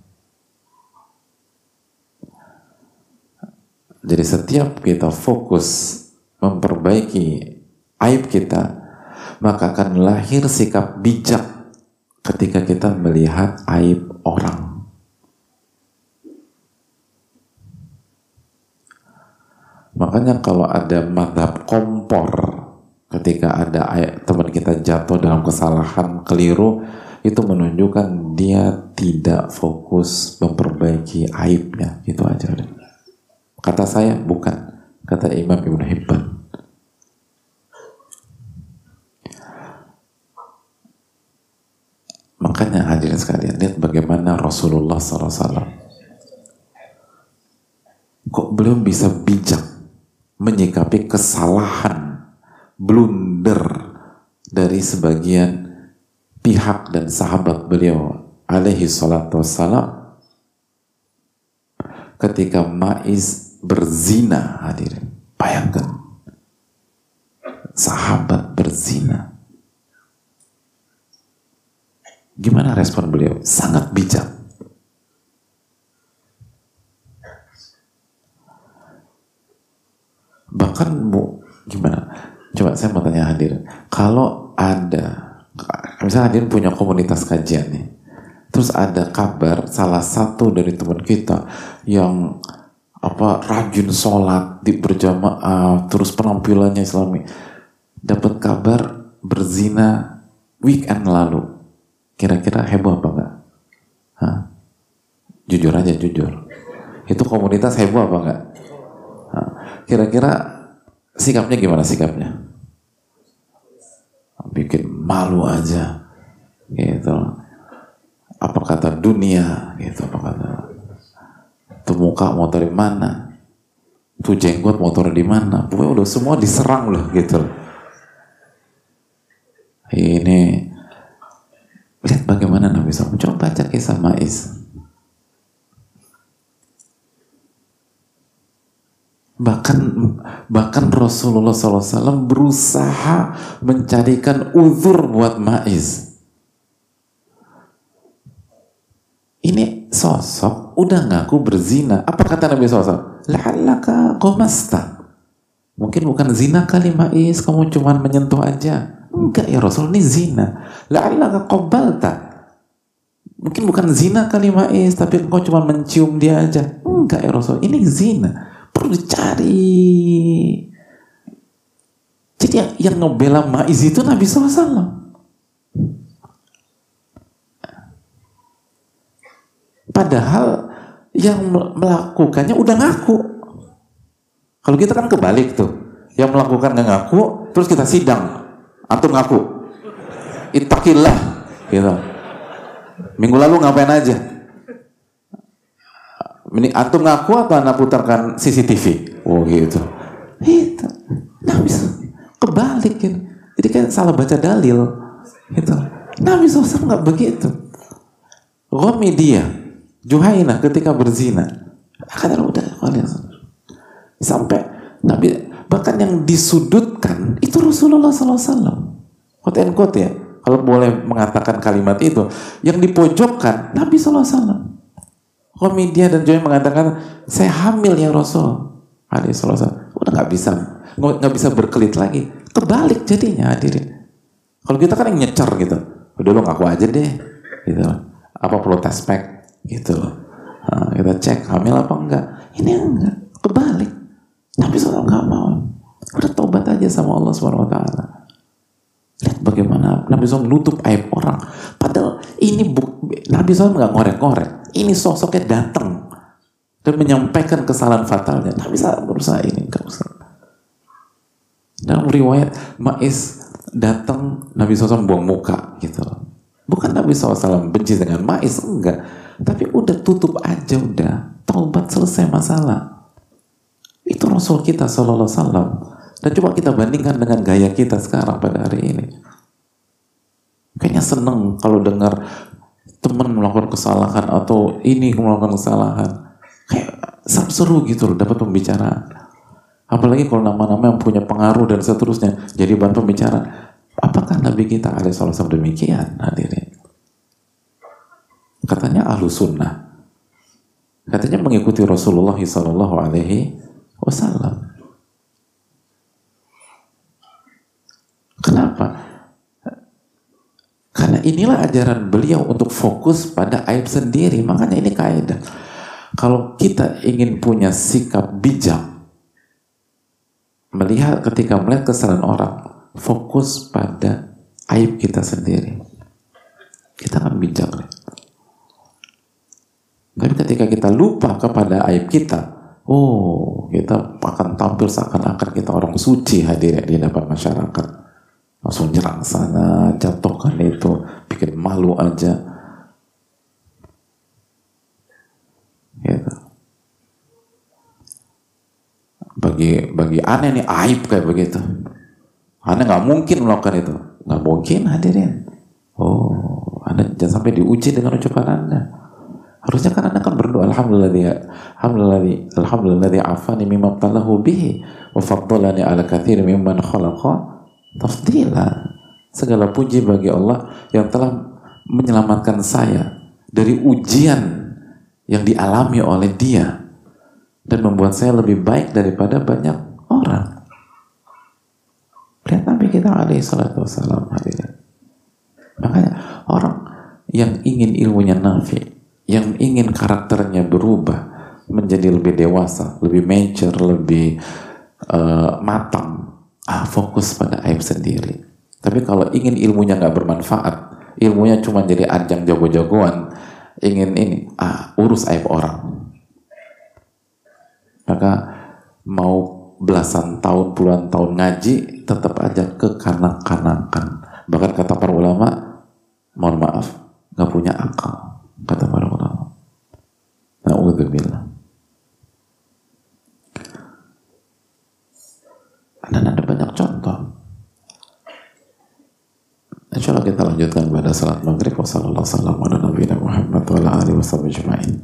jadi setiap kita fokus memperbaiki aib kita maka akan lahir sikap bijak ketika kita melihat aib orang. Makanya kalau ada madhab kompor ketika ada teman kita jatuh dalam kesalahan keliru itu menunjukkan dia tidak fokus memperbaiki aibnya itu aja kata saya bukan kata Imam Ibn Hibban. Makanya hadirin sekalian, lihat bagaimana Rasulullah SAW kok belum bisa bijak menyikapi kesalahan, blunder dari sebagian pihak dan sahabat beliau alaihi salatu wassalam ketika Maiz berzina hadirin bayangkan sahabat berzina Gimana respon beliau? Sangat bijak. Bahkan bu, gimana? Coba saya mau tanya hadir. Kalau ada, misalnya hadir punya komunitas kajian nih, terus ada kabar salah satu dari teman kita yang apa rajin sholat di berjamaah terus penampilannya islami dapat kabar berzina weekend lalu Kira-kira heboh apa enggak? Hah? Jujur aja, jujur. Itu komunitas heboh apa enggak? Kira-kira sikapnya gimana sikapnya? Bikin malu aja. Gitu. Apa kata dunia? Gitu. Apa kata itu muka mau dari mana? Tuh jenggot motor di mana? Pokoknya udah semua diserang loh gitu. Ini Lihat bagaimana Nabi SAW. Coba baca kisah Maiz. Bahkan bahkan Rasulullah SAW berusaha mencarikan uzur buat Maiz. Ini sosok udah ngaku berzina. Apa kata Nabi SAW? La'allaka qomasta. Mungkin bukan zina kali Maiz, kamu cuma menyentuh aja. Enggak ya Rasul, ini zina. La'allaka qabbalta. Mungkin bukan zina kali Maiz, tapi engkau cuma mencium dia aja. Enggak ya Rasul, ini zina. Perlu dicari. Jadi yang, yang ngebela Maiz itu Nabi SAW. Padahal yang melakukannya udah ngaku. Kalau kita kan kebalik tuh. Yang melakukan nggak ngaku, terus kita sidang. Antum ngaku. Ittaqillah. Gitu. Minggu lalu ngapain aja? Ini antum ngaku apa anak putarkan CCTV? Oh gitu. Itu. Nah bisa kebalik gitu. Jadi kan salah baca dalil. Gitu. Nabi SAW nggak begitu. Romi dia, Juhaina ketika berzina, akan udah sampai Nabi Bahkan yang disudutkan itu Rasulullah SAW. Quote and ya. Kalau boleh mengatakan kalimat itu. Yang dipojokkan Nabi SAW. Komedia dan Joy mengatakan, saya hamil ya Rasul. Alaihi Udah nggak bisa, nggak bisa berkelit lagi. Kebalik jadinya hadirin. Kalau kita kan yang nyecer gitu. Udah lo ngaku aja deh. Gitu. Apa perlu tes Gitu Nah, kita cek hamil apa enggak. Ini enggak. Kebalik. Nabi SAW nggak mau. Udah tobat aja sama Allah Subhanahu Wa Taala. Lihat bagaimana Nabi SAW menutup aib orang. Padahal ini bu, Nabi SAW nggak ngorek-ngorek. Ini sosoknya datang dan menyampaikan kesalahan fatalnya. Nabi SAW berusaha ini nggak usah. Dalam riwayat Ma'is datang Nabi SAW buang muka gitu. Bukan Nabi SAW benci dengan Ma'is enggak. Tapi udah tutup aja udah. Taubat selesai masalah. Itu Rasul kita Sallallahu Wasallam. Dan coba kita bandingkan dengan gaya kita sekarang pada hari ini. Kayaknya seneng kalau dengar teman melakukan kesalahan atau ini melakukan kesalahan. Kayak seru gitu loh, dapat pembicaraan. Apalagi kalau nama-nama yang punya pengaruh dan seterusnya jadi bahan pembicaraan. Apakah Nabi kita ada satu demikian hadirin? Katanya ahlu sunnah. Katanya mengikuti Rasulullah Sallallahu Alaihi Wasallam. Kenapa? Karena inilah ajaran beliau untuk fokus pada aib sendiri. Makanya ini kaidah. Kalau kita ingin punya sikap bijak, melihat ketika melihat kesalahan orang, fokus pada aib kita sendiri. Kita akan bijak. Tapi ketika kita lupa kepada aib kita, oh kita akan tampil seakan-akan kita orang suci hadir di depan masyarakat. Langsung nyerang sana, jatuhkan itu, bikin malu aja. Gitu. Bagi bagi aneh nih aib kayak begitu. Aneh nggak mungkin melakukan itu, nggak mungkin hadirin. Oh, anda jangan sampai diuji dengan ucapan anda. Harusnya kan anda kan berdoa Alhamdulillah Alhamdulillah Alhamdulillah afani mimma talahu bihi wa ala kathir mimman khalaqa tafdila. Segala puji bagi Allah yang telah menyelamatkan saya dari ujian yang dialami oleh dia dan membuat saya lebih baik daripada banyak orang. Lihat Nabi kita alaihi salatu wassalam. Makanya orang yang ingin ilmunya nafi, yang ingin karakternya berubah menjadi lebih dewasa, lebih mature, lebih uh, matang, ah fokus pada aib sendiri. Tapi kalau ingin ilmunya nggak bermanfaat, ilmunya cuma jadi ajang jago-jagoan, ingin ini, ah urus aib orang. Maka mau belasan tahun, puluhan tahun ngaji, tetap aja kekanak-kanakan. Bahkan kata para ulama, mohon maaf, nggak punya akal kata para. Na'udzubillah. Dan ada banyak contoh. Insya Allah kita lanjutkan pada salat maghrib. Wassalamualaikum warahmatullahi wabarakatuh.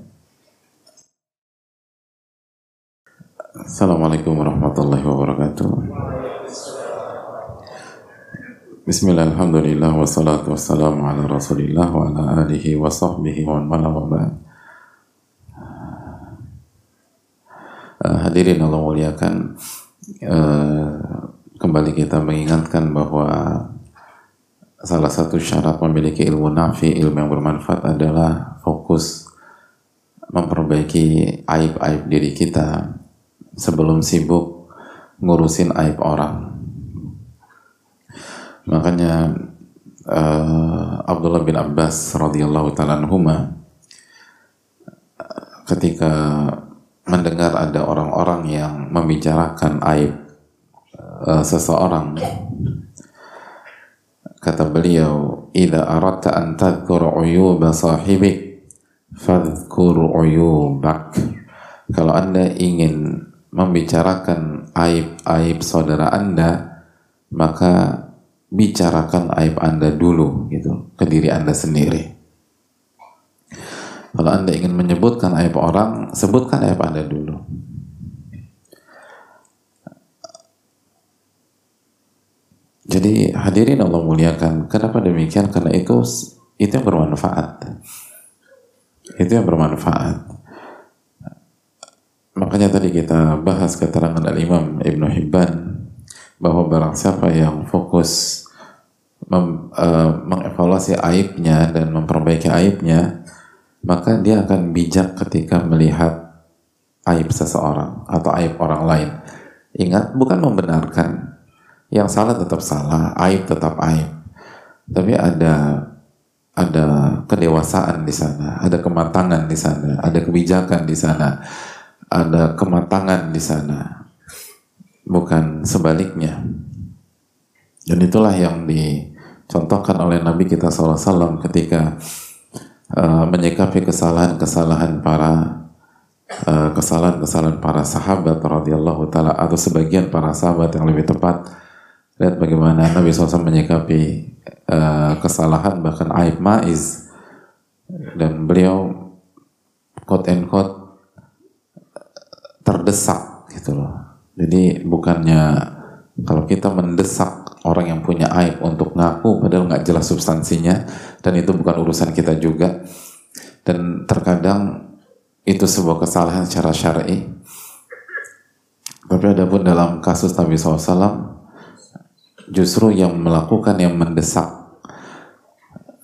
Assalamualaikum warahmatullahi wabarakatuh. Bismillah, alhamdulillah, wassalatu wassalamu ala rasulillah wa ala alihi wa sahbihi. Uh, hadirin Allah muliakan, uh, kembali kita mengingatkan bahwa salah satu syarat memiliki ilmu nafi, ilmu yang bermanfaat adalah fokus memperbaiki aib-aib diri kita sebelum sibuk ngurusin aib orang. Makanya uh, Abdullah bin Abbas radhiyallahu taala ketika mendengar ada orang-orang yang membicarakan aib uh, seseorang kata beliau idza aradta an tadhkur uyuba sahibik fadhkur uyubak kalau Anda ingin membicarakan aib-aib saudara Anda maka bicarakan aib Anda dulu gitu ke diri Anda sendiri. Kalau Anda ingin menyebutkan aib orang, sebutkan aib Anda dulu. Jadi hadirin Allah muliakan. Kenapa demikian? Karena itu itu yang bermanfaat. Itu yang bermanfaat. Makanya tadi kita bahas keterangan Al-Imam Ibn Hibban bahwa barang siapa yang fokus mem, uh, mengevaluasi aibnya dan memperbaiki aibnya, maka dia akan bijak ketika melihat aib seseorang atau aib orang lain. Ingat, bukan membenarkan. Yang salah tetap salah, aib tetap aib. Tapi ada ada kedewasaan di sana, ada kematangan di sana, ada kebijakan di sana, ada kematangan di sana. Bukan sebaliknya. Dan itulah yang dicontohkan oleh Nabi kita SAW ketika uh, menyikapi kesalahan-kesalahan para kesalahan-kesalahan para sahabat radhiyallahu taala atau sebagian para sahabat yang lebih tepat lihat bagaimana Nabi SAW menyikapi uh, kesalahan bahkan aib maiz dan beliau quote and quote terdesak gitu loh. Jadi bukannya kalau kita mendesak orang yang punya aib untuk ngaku padahal nggak jelas substansinya dan itu bukan urusan kita juga. Dan terkadang itu sebuah kesalahan secara syar'i. Tapi ada pun dalam kasus Nabi SAW justru yang melakukan yang mendesak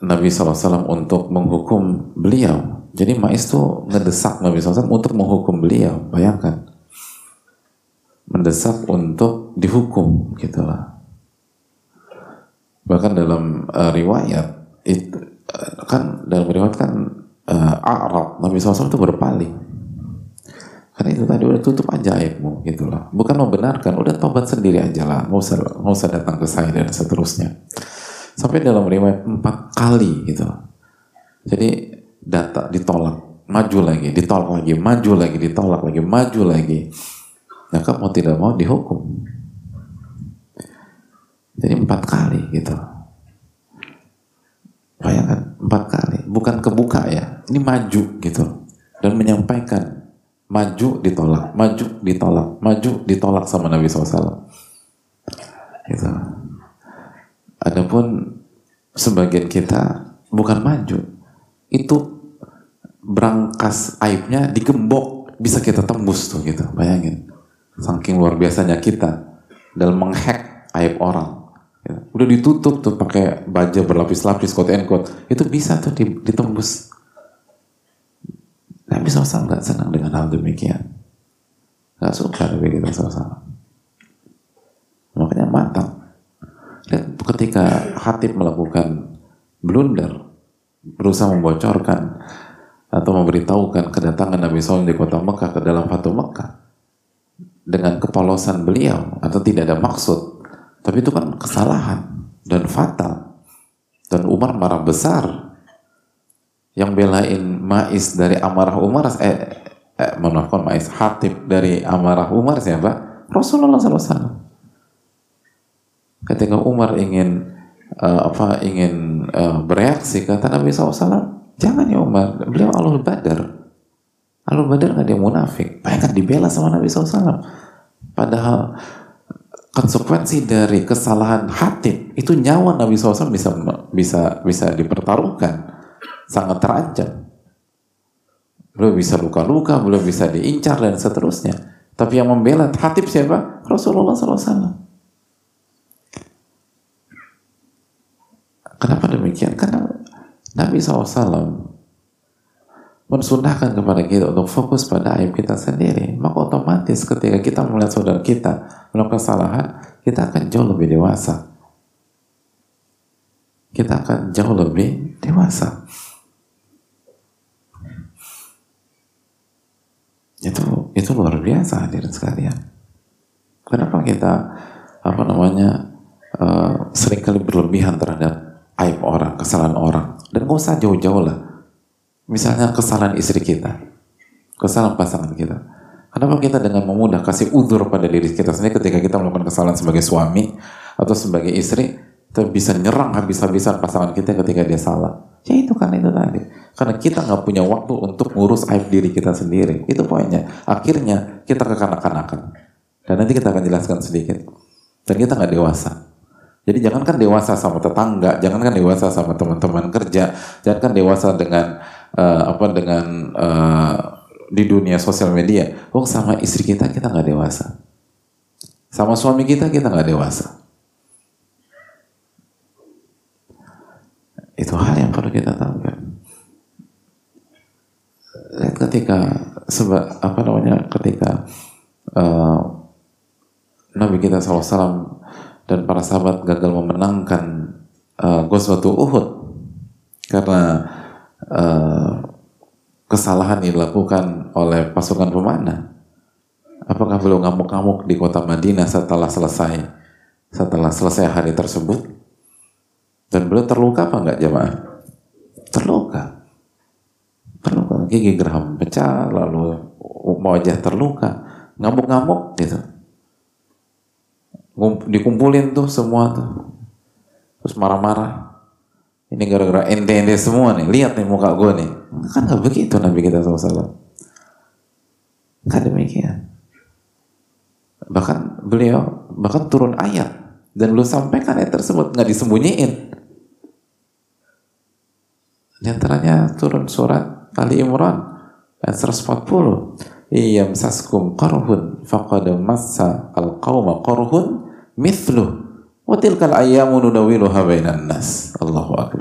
Nabi SAW untuk menghukum beliau. Jadi Ma'is itu ngedesak Nabi SAW untuk menghukum beliau bayangkan. Mendesak untuk dihukum gitulah bahkan dalam uh, riwayat itu uh, kan dalam riwayat kan uh, Arab Nabi SAW itu berpaling. Kan itu tadi udah tutup aja aibmu gitulah bukan membenarkan udah tobat sendiri aja lah. Nggak usah nggak usah datang ke saya dan seterusnya. Sampai dalam riwayat empat kali gitu. Jadi data ditolak. Maju lagi ditolak lagi maju lagi ditolak lagi maju lagi. Maka mau tidak mau dihukum. Jadi empat kali gitu. Bayangkan empat kali, bukan kebuka ya. Ini maju gitu dan menyampaikan maju ditolak, maju ditolak, maju ditolak sama Nabi SAW. Gitu. Adapun sebagian kita bukan maju, itu berangkas aibnya digembok bisa kita tembus tuh gitu, bayangin. Saking luar biasanya kita dalam menghack aib orang. Ya, udah ditutup tuh pakai baja berlapis-lapis quote and quote. Itu bisa tuh ditembus. Nabi SAW nggak senang dengan hal demikian. Gak suka Nabi kita SAW. Makanya matang. Dan ketika Hatib melakukan blunder, berusaha membocorkan atau memberitahukan kedatangan Nabi SAW di kota Mekah ke dalam Fatu Mekah, dengan kepolosan beliau atau tidak ada maksud tapi itu kan kesalahan dan fatal dan Umar marah besar yang belain Ma'is dari amarah Umar eh, eh maafkan Ma'is Hatib dari amarah Umar siapa? Rasulullah SAW ketika Umar ingin uh, apa ingin uh, bereaksi kata Nabi SAW jangan ya Umar beliau Allah Badar Alul Badar nggak yang munafik. Bayangkan dibela sama Nabi SAW. Padahal konsekuensi dari kesalahan hati itu nyawa Nabi SAW bisa bisa bisa dipertaruhkan, sangat terancam. Belum bisa luka-luka, belum bisa diincar dan seterusnya. Tapi yang membela hatib siapa? Rasulullah SAW. Kenapa demikian? Karena Nabi SAW mensunahkan kepada kita untuk fokus pada aib kita sendiri, maka otomatis ketika kita melihat saudara kita melakukan kesalahan, kita akan jauh lebih dewasa. Kita akan jauh lebih dewasa. Itu itu luar biasa hadirin sekalian. Kenapa kita apa namanya uh, sering kali berlebihan terhadap aib orang, kesalahan orang, dan nggak usah jauh-jauh lah Misalnya kesalahan istri kita, kesalahan pasangan kita. Kenapa kita dengan memudah kasih udur pada diri kita sendiri ketika kita melakukan kesalahan sebagai suami atau sebagai istri, kita bisa nyerang habis-habisan pasangan kita ketika dia salah. Ya itu kan itu tadi. Karena kita nggak punya waktu untuk ngurus aib diri kita sendiri. Itu poinnya. Akhirnya kita kekanak-kanakan. Dan nanti kita akan jelaskan sedikit. Dan kita nggak dewasa. Jadi jangankan dewasa sama tetangga, jangankan dewasa sama teman-teman kerja, jangankan dewasa dengan uh, apa dengan uh, di dunia sosial media, oh sama istri kita kita nggak dewasa, sama suami kita kita nggak dewasa. Itu hal yang perlu kita tahu kan. Lihat ketika sebab apa namanya ketika uh, Nabi kita SAW dan para sahabat gagal memenangkan uh, Ghazwatul Uhud karena uh, kesalahan yang dilakukan oleh pasukan pemanah? Apakah beliau ngamuk-ngamuk di kota Madinah setelah selesai setelah selesai hari tersebut? Dan beliau terluka apa enggak jemaah? Terluka. Terluka. Gigi geraham pecah, lalu wajah terluka. Ngamuk-ngamuk gitu. Dikumpulin tuh semua tuh. Terus marah-marah Ini gara-gara ente-ente semua nih. Lihat nih muka gue nih. Kan nggak begitu Nabi kita SAW. Kan demikian. Bahkan beliau bahkan turun ayat dan lu sampaikan ayat tersebut nggak disembunyiin. Di antaranya turun surat Ali Imran ayat 140. Iyam saskum qarhun faqad massa al-qauma qarhun mithluh Wa tilkal ayyamu nudawiluha bainan nas. Allahu akbar.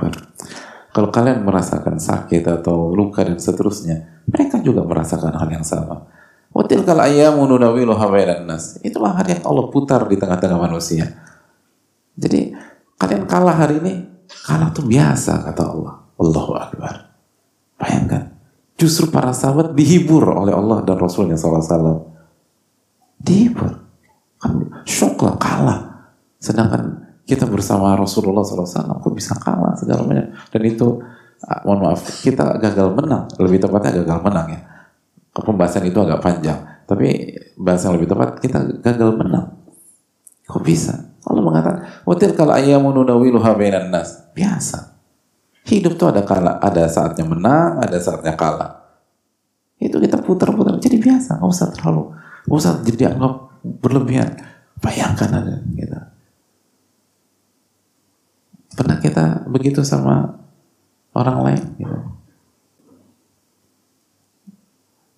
Kalau kalian merasakan sakit atau luka dan seterusnya, mereka juga merasakan hal yang sama. Wa tilkal ayyamu nudawiluha bainan nas. Itulah hari yang Allah putar di tengah-tengah manusia. Jadi kalian kalah hari ini, kalah itu biasa kata Allah. Allahu akbar. Bayangkan. Justru para sahabat dihibur oleh Allah dan Rasulnya SAW. Dihibur. Kan syok lah, kalah Sedangkan kita bersama Rasulullah SAW, kok bisa kalah segala macam. Dan itu, ah, mohon maaf, kita gagal menang. Lebih tepatnya gagal menang ya. Pembahasan itu agak panjang. Tapi bahasa yang lebih tepat, kita gagal menang. Kok bisa? Allah mengatakan, Watil kalau ayamu nudawiluha bainan nas. Biasa. Hidup tuh ada kala, ada saatnya menang, ada saatnya kalah. Itu kita putar-putar, jadi biasa, nggak usah terlalu, nggak usah jadi anggap berlebihan. Bayangkan ada gitu. Pernah kita begitu sama orang lain? Gitu.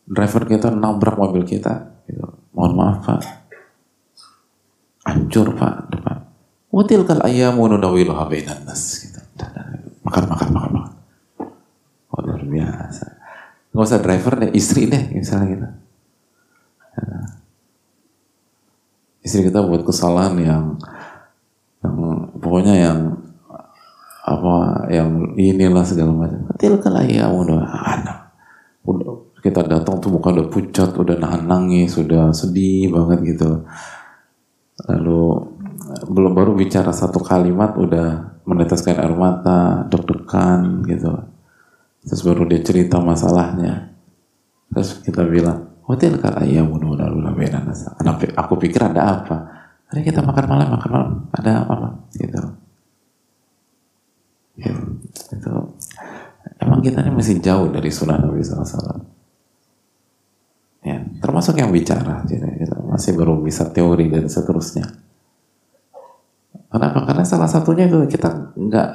Driver kita nabrak mobil kita. Gitu. Mohon maaf pak. Hancur pak depan. Watil kal ayamu nudawiluha bainan nas. Gitu. Makan, makan, makan, makan. Oh luar biasa. Gak usah driver deh, istri deh misalnya gitu. Istri kita buat kesalahan yang yang pokoknya yang apa yang inilah segala macam. Tilkal ya udah anak. Udah kita datang tuh muka udah pucat, udah nahan nangis, sudah sedih banget gitu. Lalu belum baru bicara satu kalimat udah meneteskan air mata, deg-degan gitu. Terus baru dia cerita masalahnya. Terus kita bilang, hotel kala iya mudah Aku pikir ada apa? Hari kita makan malam, makan malam, ada apa? Gitu ya, itu emang kita ini masih jauh dari sunnah Nabi SAW ya, termasuk yang bicara gitu, gitu. masih baru bisa teori dan seterusnya kenapa? karena salah satunya itu kita nggak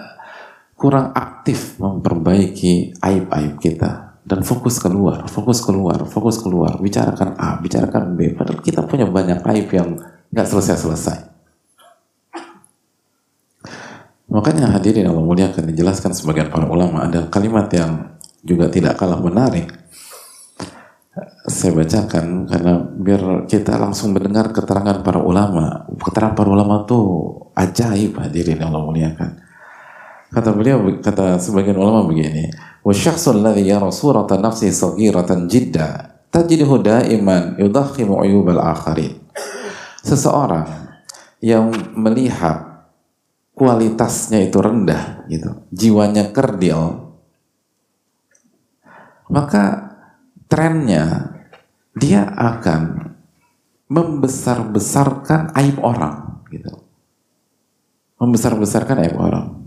kurang aktif memperbaiki aib-aib kita dan fokus keluar, fokus keluar, fokus keluar, bicarakan A, bicarakan B, padahal kita punya banyak aib yang nggak selesai-selesai. Makanya hadirin Allah muliakan dijelaskan sebagian para ulama ada kalimat yang juga tidak kalah menarik. Saya bacakan karena biar kita langsung mendengar keterangan para ulama. Keterangan para ulama itu ajaib hadirin Allah muliakan. Kata beliau kata sebagian ulama begini, "Wa syakhsul ladzi نَفْسِهِ nafsi saghiratan jidda, دَائِمًا daiman عُيُوبَ الْآخَرِينَ. Seseorang yang melihat kualitasnya itu rendah gitu, jiwanya kerdil, maka trennya dia akan membesar-besarkan aib orang gitu. Membesar-besarkan aib orang.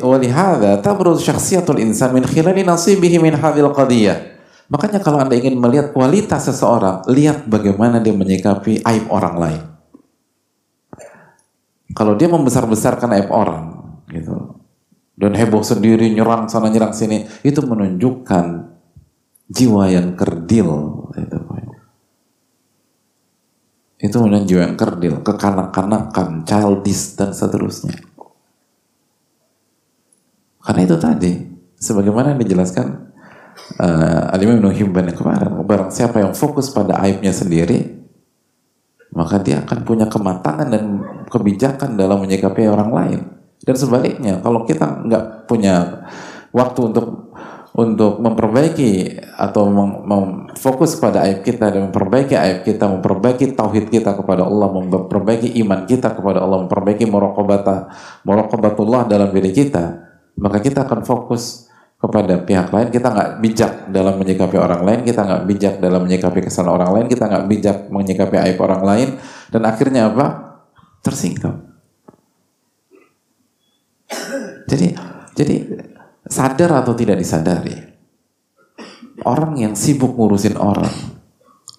ولهذا تبرز شخصية الإنسان من خلال نصيبه من هذه القضية Makanya kalau Anda ingin melihat kualitas seseorang, lihat bagaimana dia menyikapi aib orang lain. Kalau dia membesar-besarkan aib orang, gitu, dan heboh sendiri, nyerang sana nyerang sini, itu menunjukkan jiwa yang kerdil. Itu, itu menunjukkan jiwa yang kerdil, kekanak-kanakan, childish, dan seterusnya. Karena itu tadi, sebagaimana yang dijelaskan uh, Al-Imam kemarin barang siapa yang fokus pada aibnya sendiri maka dia akan punya kematangan dan kebijakan dalam menyikapi orang lain. Dan sebaliknya kalau kita nggak punya waktu untuk untuk memperbaiki atau memfokus pada aib kita dan memperbaiki aib kita, memperbaiki tauhid kita kepada Allah, memperbaiki iman kita kepada Allah, memperbaiki muraqabata muraqabatullah dalam diri kita, maka kita akan fokus kepada pihak lain, kita nggak bijak dalam menyikapi orang lain, kita nggak bijak dalam menyikapi kesalahan orang lain, kita nggak bijak menyikapi aib orang lain, dan akhirnya apa? Tersingkap. Jadi, jadi sadar atau tidak disadari, orang yang sibuk ngurusin orang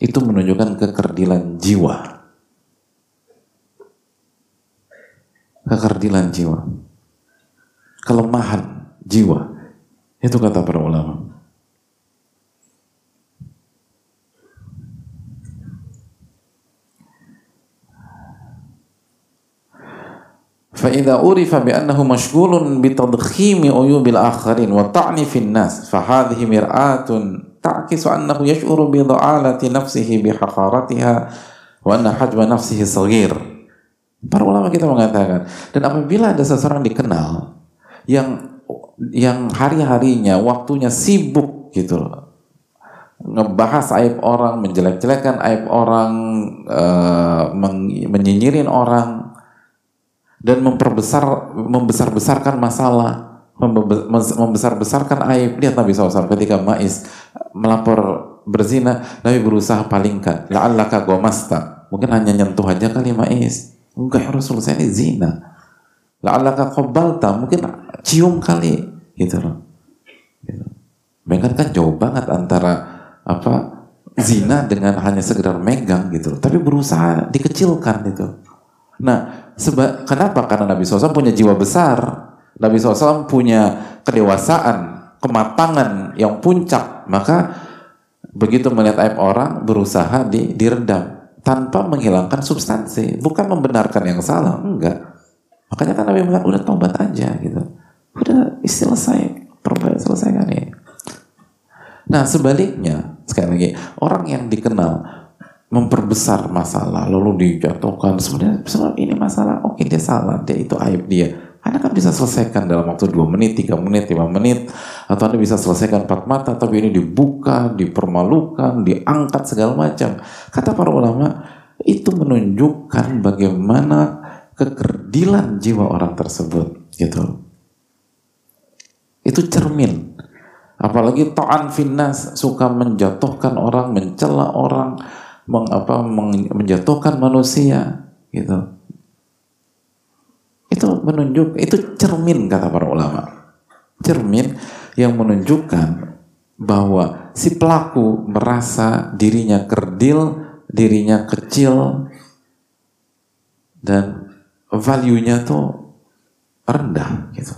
itu menunjukkan kekerdilan jiwa. Kekerdilan jiwa. Kelemahan jiwa. Itu kata para ulama. فإذا عرف بأنه مشغول بتضخيم عيوب الآخرين وطعن في الناس فهذه مرآة تعكس أنه يشعر بضعالة نفسه بحقارتها وأن حجم نفسه صغير Para ulama kita mengatakan dan apabila ada seseorang dikenal yang yang hari-harinya waktunya sibuk gitu loh. Ngebahas aib orang, menjelek-jelekan aib orang, uh, menyinyirin orang, dan memperbesar membesar-besarkan masalah membesar-besarkan aib. Lihat Nabi SAW ketika Ma'is melapor berzina Nabi berusaha palingkan la'allaka gomasta. Mungkin hanya nyentuh aja kali Ma'is. Enggak ya Rasul saya ini zina la'allaka qobalta mungkin cium kali gitu loh gitu. Kan jauh banget antara apa zina dengan hanya sekedar megang gitu loh. Tapi berusaha dikecilkan gitu. Nah, seba kenapa? Karena Nabi SAW punya jiwa besar. Nabi SAW punya kedewasaan, kematangan yang puncak. Maka begitu melihat aib orang, berusaha di, diredam tanpa menghilangkan substansi. Bukan membenarkan yang salah, enggak. Makanya kan Nabi bilang udah tobat aja gitu. Udah selesai, perbaiki selesaikan ini. Nah sebaliknya, sekali lagi, orang yang dikenal memperbesar masalah lalu dijatuhkan sebenarnya sebenarnya ini masalah oke dia salah dia itu aib dia anda kan bisa selesaikan dalam waktu 2 menit, 3 menit, 5 menit atau Anda bisa selesaikan empat mata tapi ini dibuka, dipermalukan, diangkat segala macam. Kata para ulama itu menunjukkan bagaimana kekerdilan jiwa orang tersebut gitu. Itu cermin. Apalagi ta'an finnas suka menjatuhkan orang, mencela orang, meng, apa, menjatuhkan manusia gitu itu menunjuk itu cermin kata para ulama cermin yang menunjukkan bahwa si pelaku merasa dirinya kerdil dirinya kecil dan value-nya tuh rendah gitu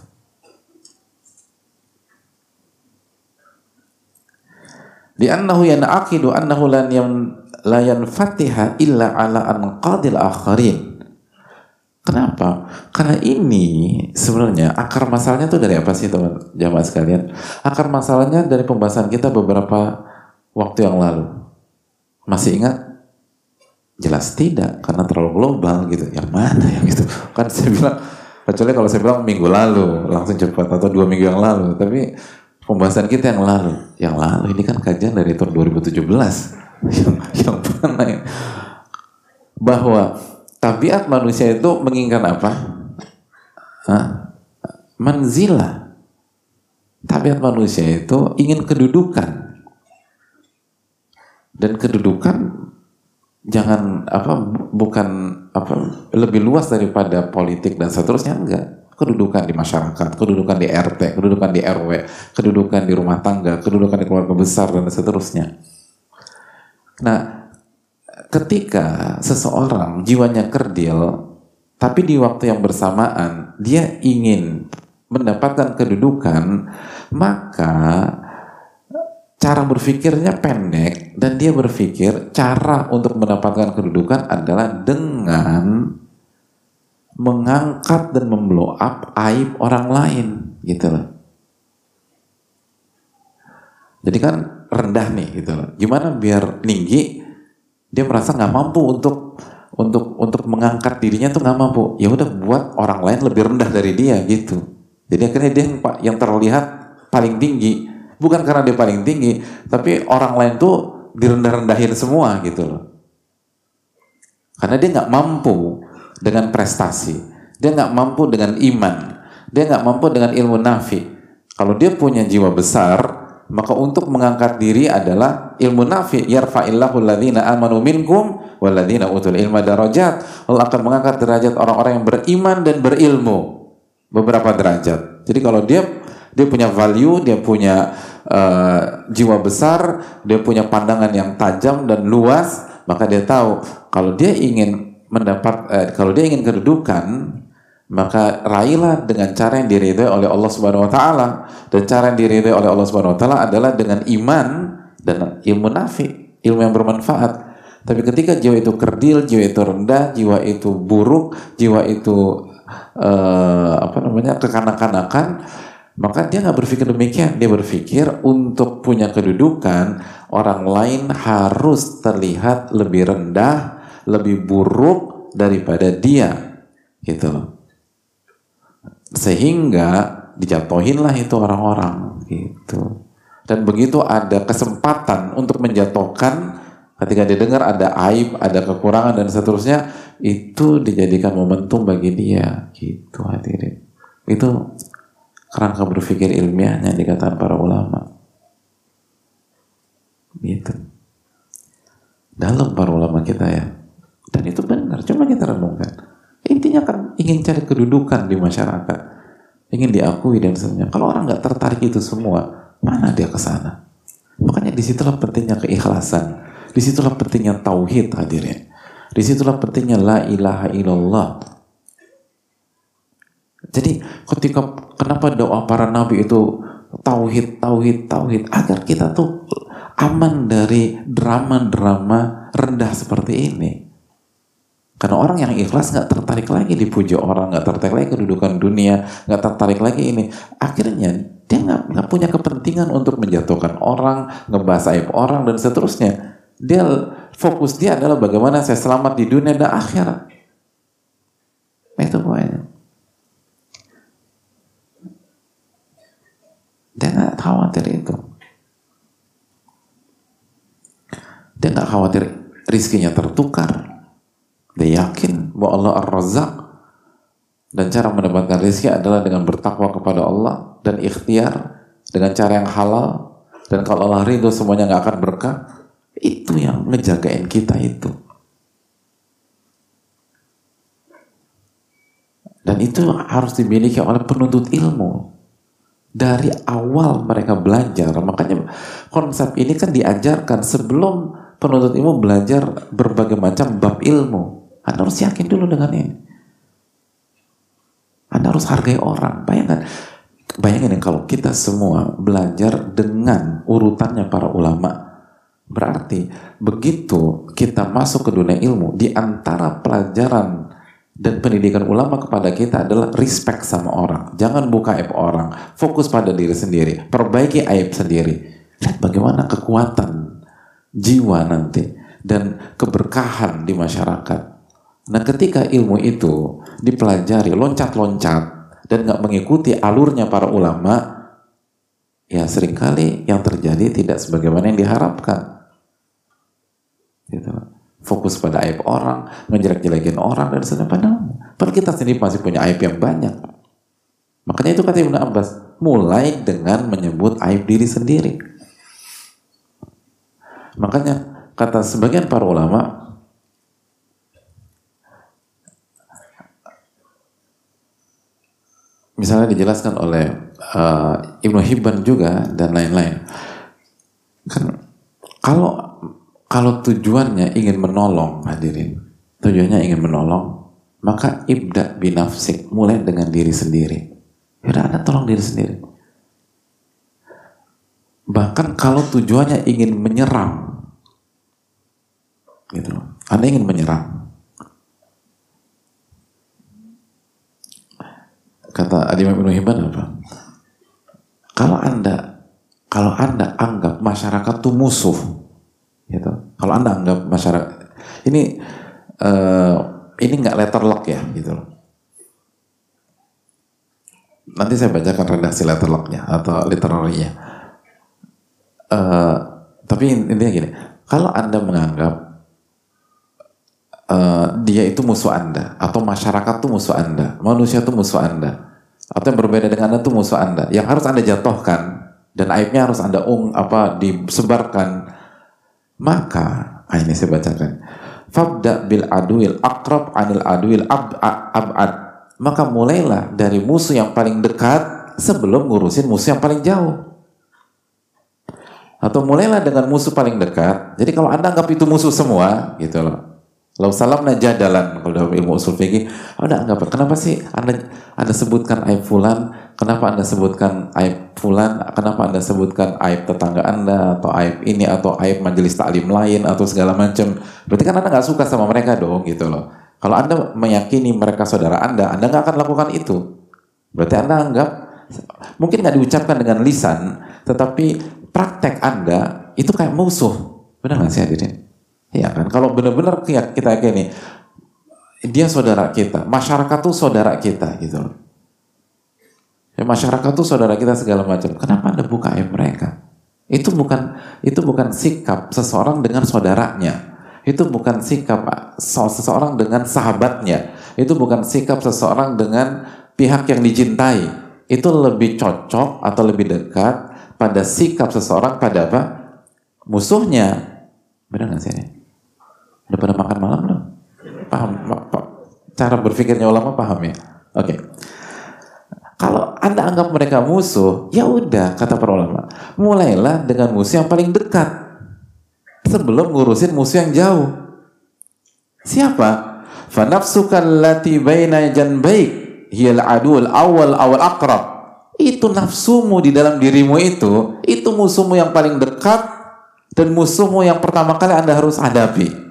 Li'annahu yan'aqidu annahu lan la yanfatiha illa ala anqadil akharin. Kenapa? Karena ini sebenarnya akar masalahnya tuh dari apa sih teman jamaah sekalian? Akar masalahnya dari pembahasan kita beberapa waktu yang lalu. Masih ingat? Jelas tidak, karena terlalu global gitu. Yang mana yang gitu? Kan saya bilang, kecuali kalau saya bilang minggu lalu, langsung cepat, atau dua minggu yang lalu. Tapi pembahasan kita yang lalu. Yang lalu ini kan kajian dari tahun 2017 yang, yang mana ya? bahwa tabiat manusia itu menginginkan apa? Hah? Manzila. Tabiat manusia itu ingin kedudukan. Dan kedudukan jangan apa bukan apa lebih luas daripada politik dan seterusnya enggak. Kedudukan di masyarakat, kedudukan di RT, kedudukan di RW, kedudukan di rumah tangga, kedudukan di keluarga besar dan seterusnya. Nah, ketika seseorang jiwanya kerdil, tapi di waktu yang bersamaan dia ingin mendapatkan kedudukan, maka cara berpikirnya pendek dan dia berpikir cara untuk mendapatkan kedudukan adalah dengan mengangkat dan memblow up aib orang lain gitu loh. Jadi kan rendah nih gitu loh. Gimana biar tinggi? Dia merasa nggak mampu untuk untuk untuk mengangkat dirinya tuh nggak mampu. Ya udah buat orang lain lebih rendah dari dia gitu. Jadi akhirnya dia yang terlihat paling tinggi. Bukan karena dia paling tinggi, tapi orang lain tuh direndah-rendahin semua gitu loh. Karena dia nggak mampu dengan prestasi, dia nggak mampu dengan iman, dia nggak mampu dengan ilmu nafi. Kalau dia punya jiwa besar, maka untuk mengangkat diri adalah ilmu nafi yarfa'illahu alladhina amanu minkum walladhina utul ilma darajat Allah akan mengangkat derajat orang-orang yang beriman dan berilmu beberapa derajat jadi kalau dia dia punya value dia punya uh, jiwa besar dia punya pandangan yang tajam dan luas maka dia tahu kalau dia ingin mendapat uh, kalau dia ingin kedudukan maka raihlah dengan cara yang diridhoi oleh Allah Subhanahu wa taala dan cara yang diridhoi oleh Allah Subhanahu wa taala adalah dengan iman dan ilmu nafi, ilmu yang bermanfaat. Tapi ketika jiwa itu kerdil, jiwa itu rendah, jiwa itu buruk, jiwa itu uh, apa namanya kekanak-kanakan, maka dia nggak berpikir demikian. Dia berpikir untuk punya kedudukan orang lain harus terlihat lebih rendah, lebih buruk daripada dia, gitu sehingga dijatuhinlah itu orang-orang. Gitu. Dan begitu ada kesempatan untuk menjatuhkan ketika didengar ada aib ada kekurangan dan seterusnya itu dijadikan momentum bagi dia. Gitu hadirin. Itu kerangka berpikir ilmiahnya dikatakan para ulama. Gitu. Dalam para ulama kita ya. Dan itu benar cuma kita renungkan. Intinya kan ingin cari kedudukan di masyarakat, ingin diakui dan semuanya. Kalau orang nggak tertarik itu semua, mana dia ke sana? Makanya di situlah pentingnya keikhlasan, di situlah pentingnya tauhid hadirin, di situlah pentingnya la ilaha illallah. Jadi ketika kenapa doa para nabi itu tauhid, tauhid, tauhid agar kita tuh aman dari drama-drama rendah seperti ini. Karena orang yang ikhlas nggak tertarik lagi dipuji orang, nggak tertarik lagi kedudukan dunia, nggak tertarik lagi ini. Akhirnya dia nggak punya kepentingan untuk menjatuhkan orang, ngebahas aib orang dan seterusnya. Dia fokus dia adalah bagaimana saya selamat di dunia dan akhirat. Itu poinnya. Dia nggak khawatir itu. Dia nggak khawatir rizkinya tertukar. Dia yakin bahwa Allah Ar-Razzaq dan cara mendapatkan rezeki adalah dengan bertakwa kepada Allah dan ikhtiar dengan cara yang halal. Dan kalau Allah ridho semuanya nggak akan berkah. Itu yang ngejagain kita itu. Dan itu harus dimiliki oleh penuntut ilmu dari awal mereka belajar makanya konsep ini kan diajarkan sebelum penuntut ilmu belajar berbagai macam bab ilmu anda harus yakin dulu dengan ini. Anda harus hargai orang. Bayangkan, bayangin kalau kita semua belajar dengan urutannya para ulama. Berarti begitu kita masuk ke dunia ilmu, di antara pelajaran dan pendidikan ulama kepada kita adalah respect sama orang. Jangan buka aib orang. Fokus pada diri sendiri. Perbaiki aib sendiri. Lihat bagaimana kekuatan jiwa nanti dan keberkahan di masyarakat. Nah ketika ilmu itu dipelajari loncat-loncat dan nggak mengikuti alurnya para ulama, ya sering kali yang terjadi tidak sebagaimana yang diharapkan. Gitu. Fokus pada aib orang, ngejelek-jelekin orang dan sebagainya. Padahal, padahal kita sendiri masih punya aib yang banyak. Makanya itu kata Ibnu Abbas, mulai dengan menyebut aib diri sendiri. Makanya kata sebagian para ulama, misalnya dijelaskan oleh uh, Ibnu Hibban juga dan lain-lain. Kan kalau kalau tujuannya ingin menolong hadirin, tujuannya ingin menolong, maka ibda binafsik, mulai dengan diri sendiri. Yaudah Anda tolong diri sendiri. Bahkan kalau tujuannya ingin menyerang, gitu, Anda ingin menyerang, Kata Imam Ibnu Hibban apa? Kalau Anda kalau Anda anggap masyarakat itu musuh. Kalau Anda anggap masyarakat ini uh, ini nggak letter lock ya, gitu loh. Nanti saya bacakan redaksi letter locknya atau literarinya. Uh, tapi intinya gini, kalau Anda menganggap uh, dia itu musuh Anda atau masyarakat itu musuh Anda, manusia itu musuh Anda, atau yang berbeda dengan anda itu musuh anda yang harus anda jatuhkan dan aibnya harus anda ung apa disebarkan maka ah ini saya bacakan fabda bil aduil akrab anil aduil ab, abad maka mulailah dari musuh yang paling dekat sebelum ngurusin musuh yang paling jauh atau mulailah dengan musuh paling dekat. Jadi kalau anda anggap itu musuh semua, gitu loh. Lau salam najadalan kalau dalam ilmu usul fikih, anda anggap kenapa sih anda anda sebutkan aib fulan, kenapa anda sebutkan aib fulan, kenapa anda sebutkan aib tetangga anda atau aib ini atau aib majelis taklim lain atau segala macam. Berarti kan anda nggak suka sama mereka dong, gitu loh. Kalau anda meyakini mereka saudara anda, anda nggak akan lakukan itu. Berarti anda anggap mungkin nggak diucapkan dengan lisan, tetapi praktek Anda itu kayak musuh. Benar nggak sih hadirin? Iya kan? Kalau benar-benar kita kayak ini, dia saudara kita, masyarakat tuh saudara kita gitu. Ya, masyarakat tuh saudara kita segala macam. Kenapa Anda buka aib mereka? Itu bukan itu bukan sikap seseorang dengan saudaranya. Itu bukan sikap seseorang dengan sahabatnya. Itu bukan sikap seseorang dengan pihak yang dicintai. Itu lebih cocok atau lebih dekat pada sikap seseorang pada apa? Musuhnya. Benar nggak sih ini? Udah pada makan malam belum? Paham? Cara berpikirnya ulama paham ya? Oke. Okay. Kalau Anda anggap mereka musuh, ya udah kata para ulama. Mulailah dengan musuh yang paling dekat. Sebelum ngurusin musuh yang jauh. Siapa? Fanafsukan lati baina janbaik hiyal adul awal awal akrab itu nafsumu di dalam dirimu itu, itu musuhmu yang paling dekat dan musuhmu yang pertama kali Anda harus hadapi.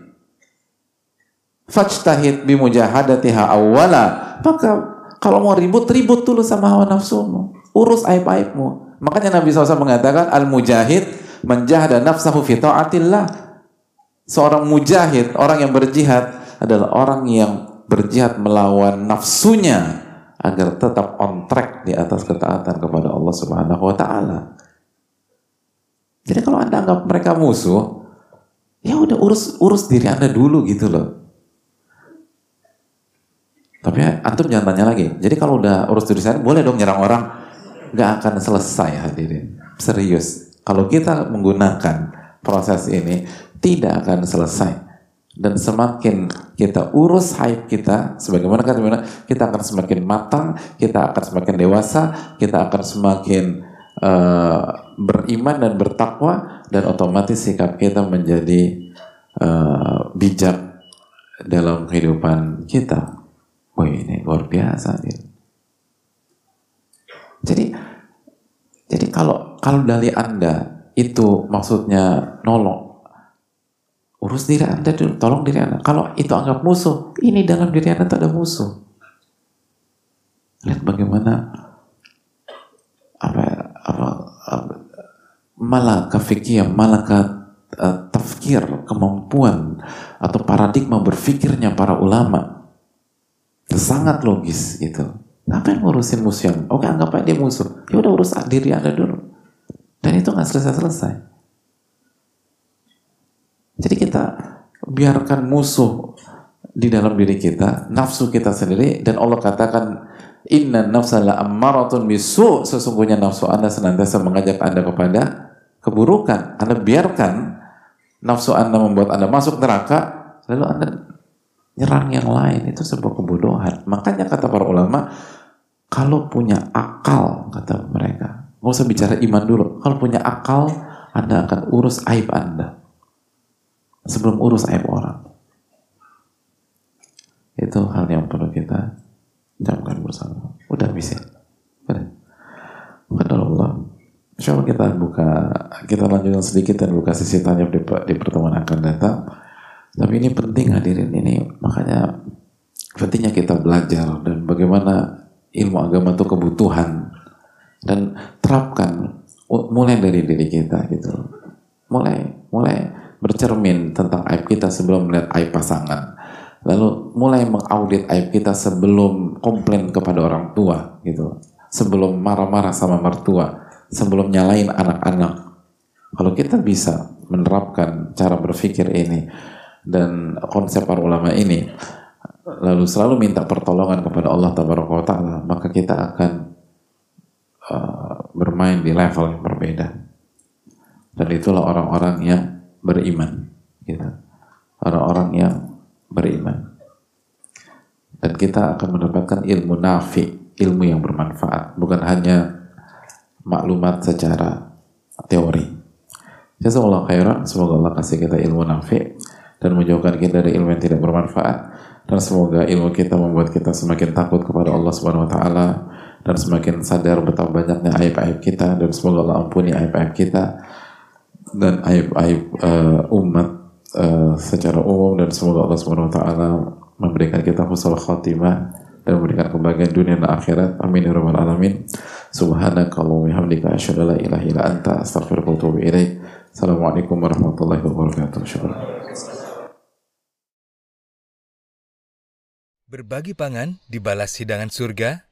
Fajtahid bimujahadatiha awwala. Maka kalau mau ribut, ribut dulu sama hawa nafsumu. Urus aib-aibmu. Makanya Nabi SAW mengatakan, Al-mujahid menjahada nafsahu fi ta'atillah. Seorang mujahid, orang yang berjihad, adalah orang yang berjihad melawan nafsunya agar tetap on track di atas ketaatan kepada Allah Subhanahu wa taala. Jadi kalau Anda anggap mereka musuh, ya udah urus urus diri Anda dulu gitu loh. Tapi antum jangan tanya lagi. Jadi kalau udah urus diri saya, boleh dong nyerang orang? Gak akan selesai hadirin. Serius. Kalau kita menggunakan proses ini, tidak akan selesai dan semakin kita urus haid kita sebagaimana kata kita akan semakin matang kita akan semakin dewasa kita akan semakin uh, beriman dan bertakwa dan otomatis sikap kita menjadi uh, bijak dalam kehidupan kita wah ini luar biasa nih. jadi jadi kalau kalau dari anda itu maksudnya nolong Urus diri Anda dulu, tolong diri Anda. Kalau itu anggap musuh, ini dalam diri Anda itu ada musuh. Lihat bagaimana apa apa, apa malaka fikir, malaka uh, tafkir, kemampuan atau paradigma berfikirnya para ulama. Sangat logis gitu. Ngapain ngurusin musuh yang, oke anggap aja dia musuh. Ya udah urus diri Anda dulu. Dan itu nggak selesai-selesai. Jadi kita biarkan musuh di dalam diri kita, nafsu kita sendiri dan Allah katakan inna nafsa la ammaratun bisu sesungguhnya nafsu Anda senantiasa mengajak Anda kepada keburukan. Anda biarkan nafsu Anda membuat Anda masuk neraka, lalu Anda nyerang yang lain itu sebuah kebodohan. Makanya kata para ulama, kalau punya akal kata mereka, nggak usah bicara iman dulu. Kalau punya akal, Anda akan urus aib Anda sebelum urus aib orang. Itu hal yang perlu kita jamkan bersama. Udah bisa. Udah. Allah. Insya Allah kita buka, kita lanjutkan sedikit dan buka sisi tanya di pertemuan akan datang. Tapi ini penting hadirin ini, makanya pentingnya kita belajar dan bagaimana ilmu agama itu kebutuhan dan terapkan mulai dari diri kita gitu. Mulai, mulai bercermin tentang aib kita sebelum melihat aib pasangan. Lalu mulai mengaudit aib kita sebelum komplain kepada orang tua gitu. Sebelum marah-marah sama mertua, sebelum nyalain anak-anak. Kalau kita bisa menerapkan cara berpikir ini dan konsep para ulama ini lalu selalu minta pertolongan kepada Allah Taala maka kita akan bermain di level yang berbeda. Dan itulah orang-orang yang beriman. Gitu. Orang-orang yang beriman. Dan kita akan mendapatkan ilmu nafi, ilmu yang bermanfaat. Bukan hanya maklumat secara teori. Jazakallah khairan, semoga Allah kasih kita ilmu nafi dan menjauhkan kita dari ilmu yang tidak bermanfaat dan semoga ilmu kita membuat kita semakin takut kepada Allah Subhanahu wa taala dan semakin sadar betapa banyaknya aib-aib kita dan semoga Allah ampuni aib-aib kita dan aib-aib uh, umat uh, secara umum dan semoga Allah Subhanahu wa taala memberikan kita husnul khatimah dan memberikan kebahagiaan dunia dan akhirat. Amin ya rabbal alamin. Subhanakallahumma hamdika asyhadu an la ilaha illa anta astaghfiruka wa atubu ilaik. Assalamualaikum warahmatullahi wabarakatuh. Syukur. Berbagi pangan dibalas hidangan surga.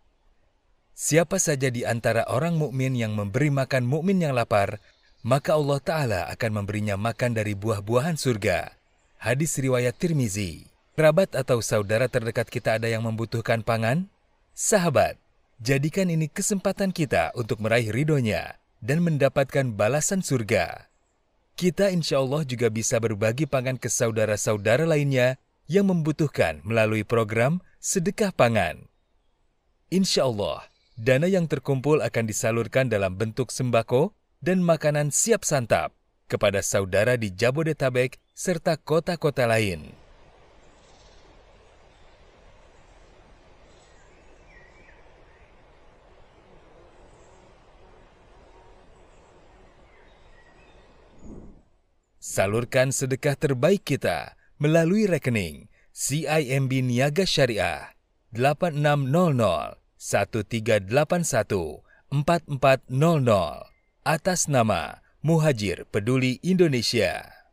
Siapa saja di antara orang mukmin yang memberi makan mukmin yang lapar, maka Allah Ta'ala akan memberinya makan dari buah-buahan surga. Hadis riwayat Tirmizi. Kerabat atau saudara terdekat kita ada yang membutuhkan pangan? Sahabat, jadikan ini kesempatan kita untuk meraih ridhonya dan mendapatkan balasan surga. Kita insya Allah juga bisa berbagi pangan ke saudara-saudara lainnya yang membutuhkan melalui program Sedekah Pangan. Insya Allah, dana yang terkumpul akan disalurkan dalam bentuk sembako dan makanan siap santap kepada saudara di Jabodetabek serta kota-kota lain. Salurkan sedekah terbaik kita melalui rekening CIMB Niaga Syariah 8600 1381 4400 atas nama Muhajir Peduli Indonesia.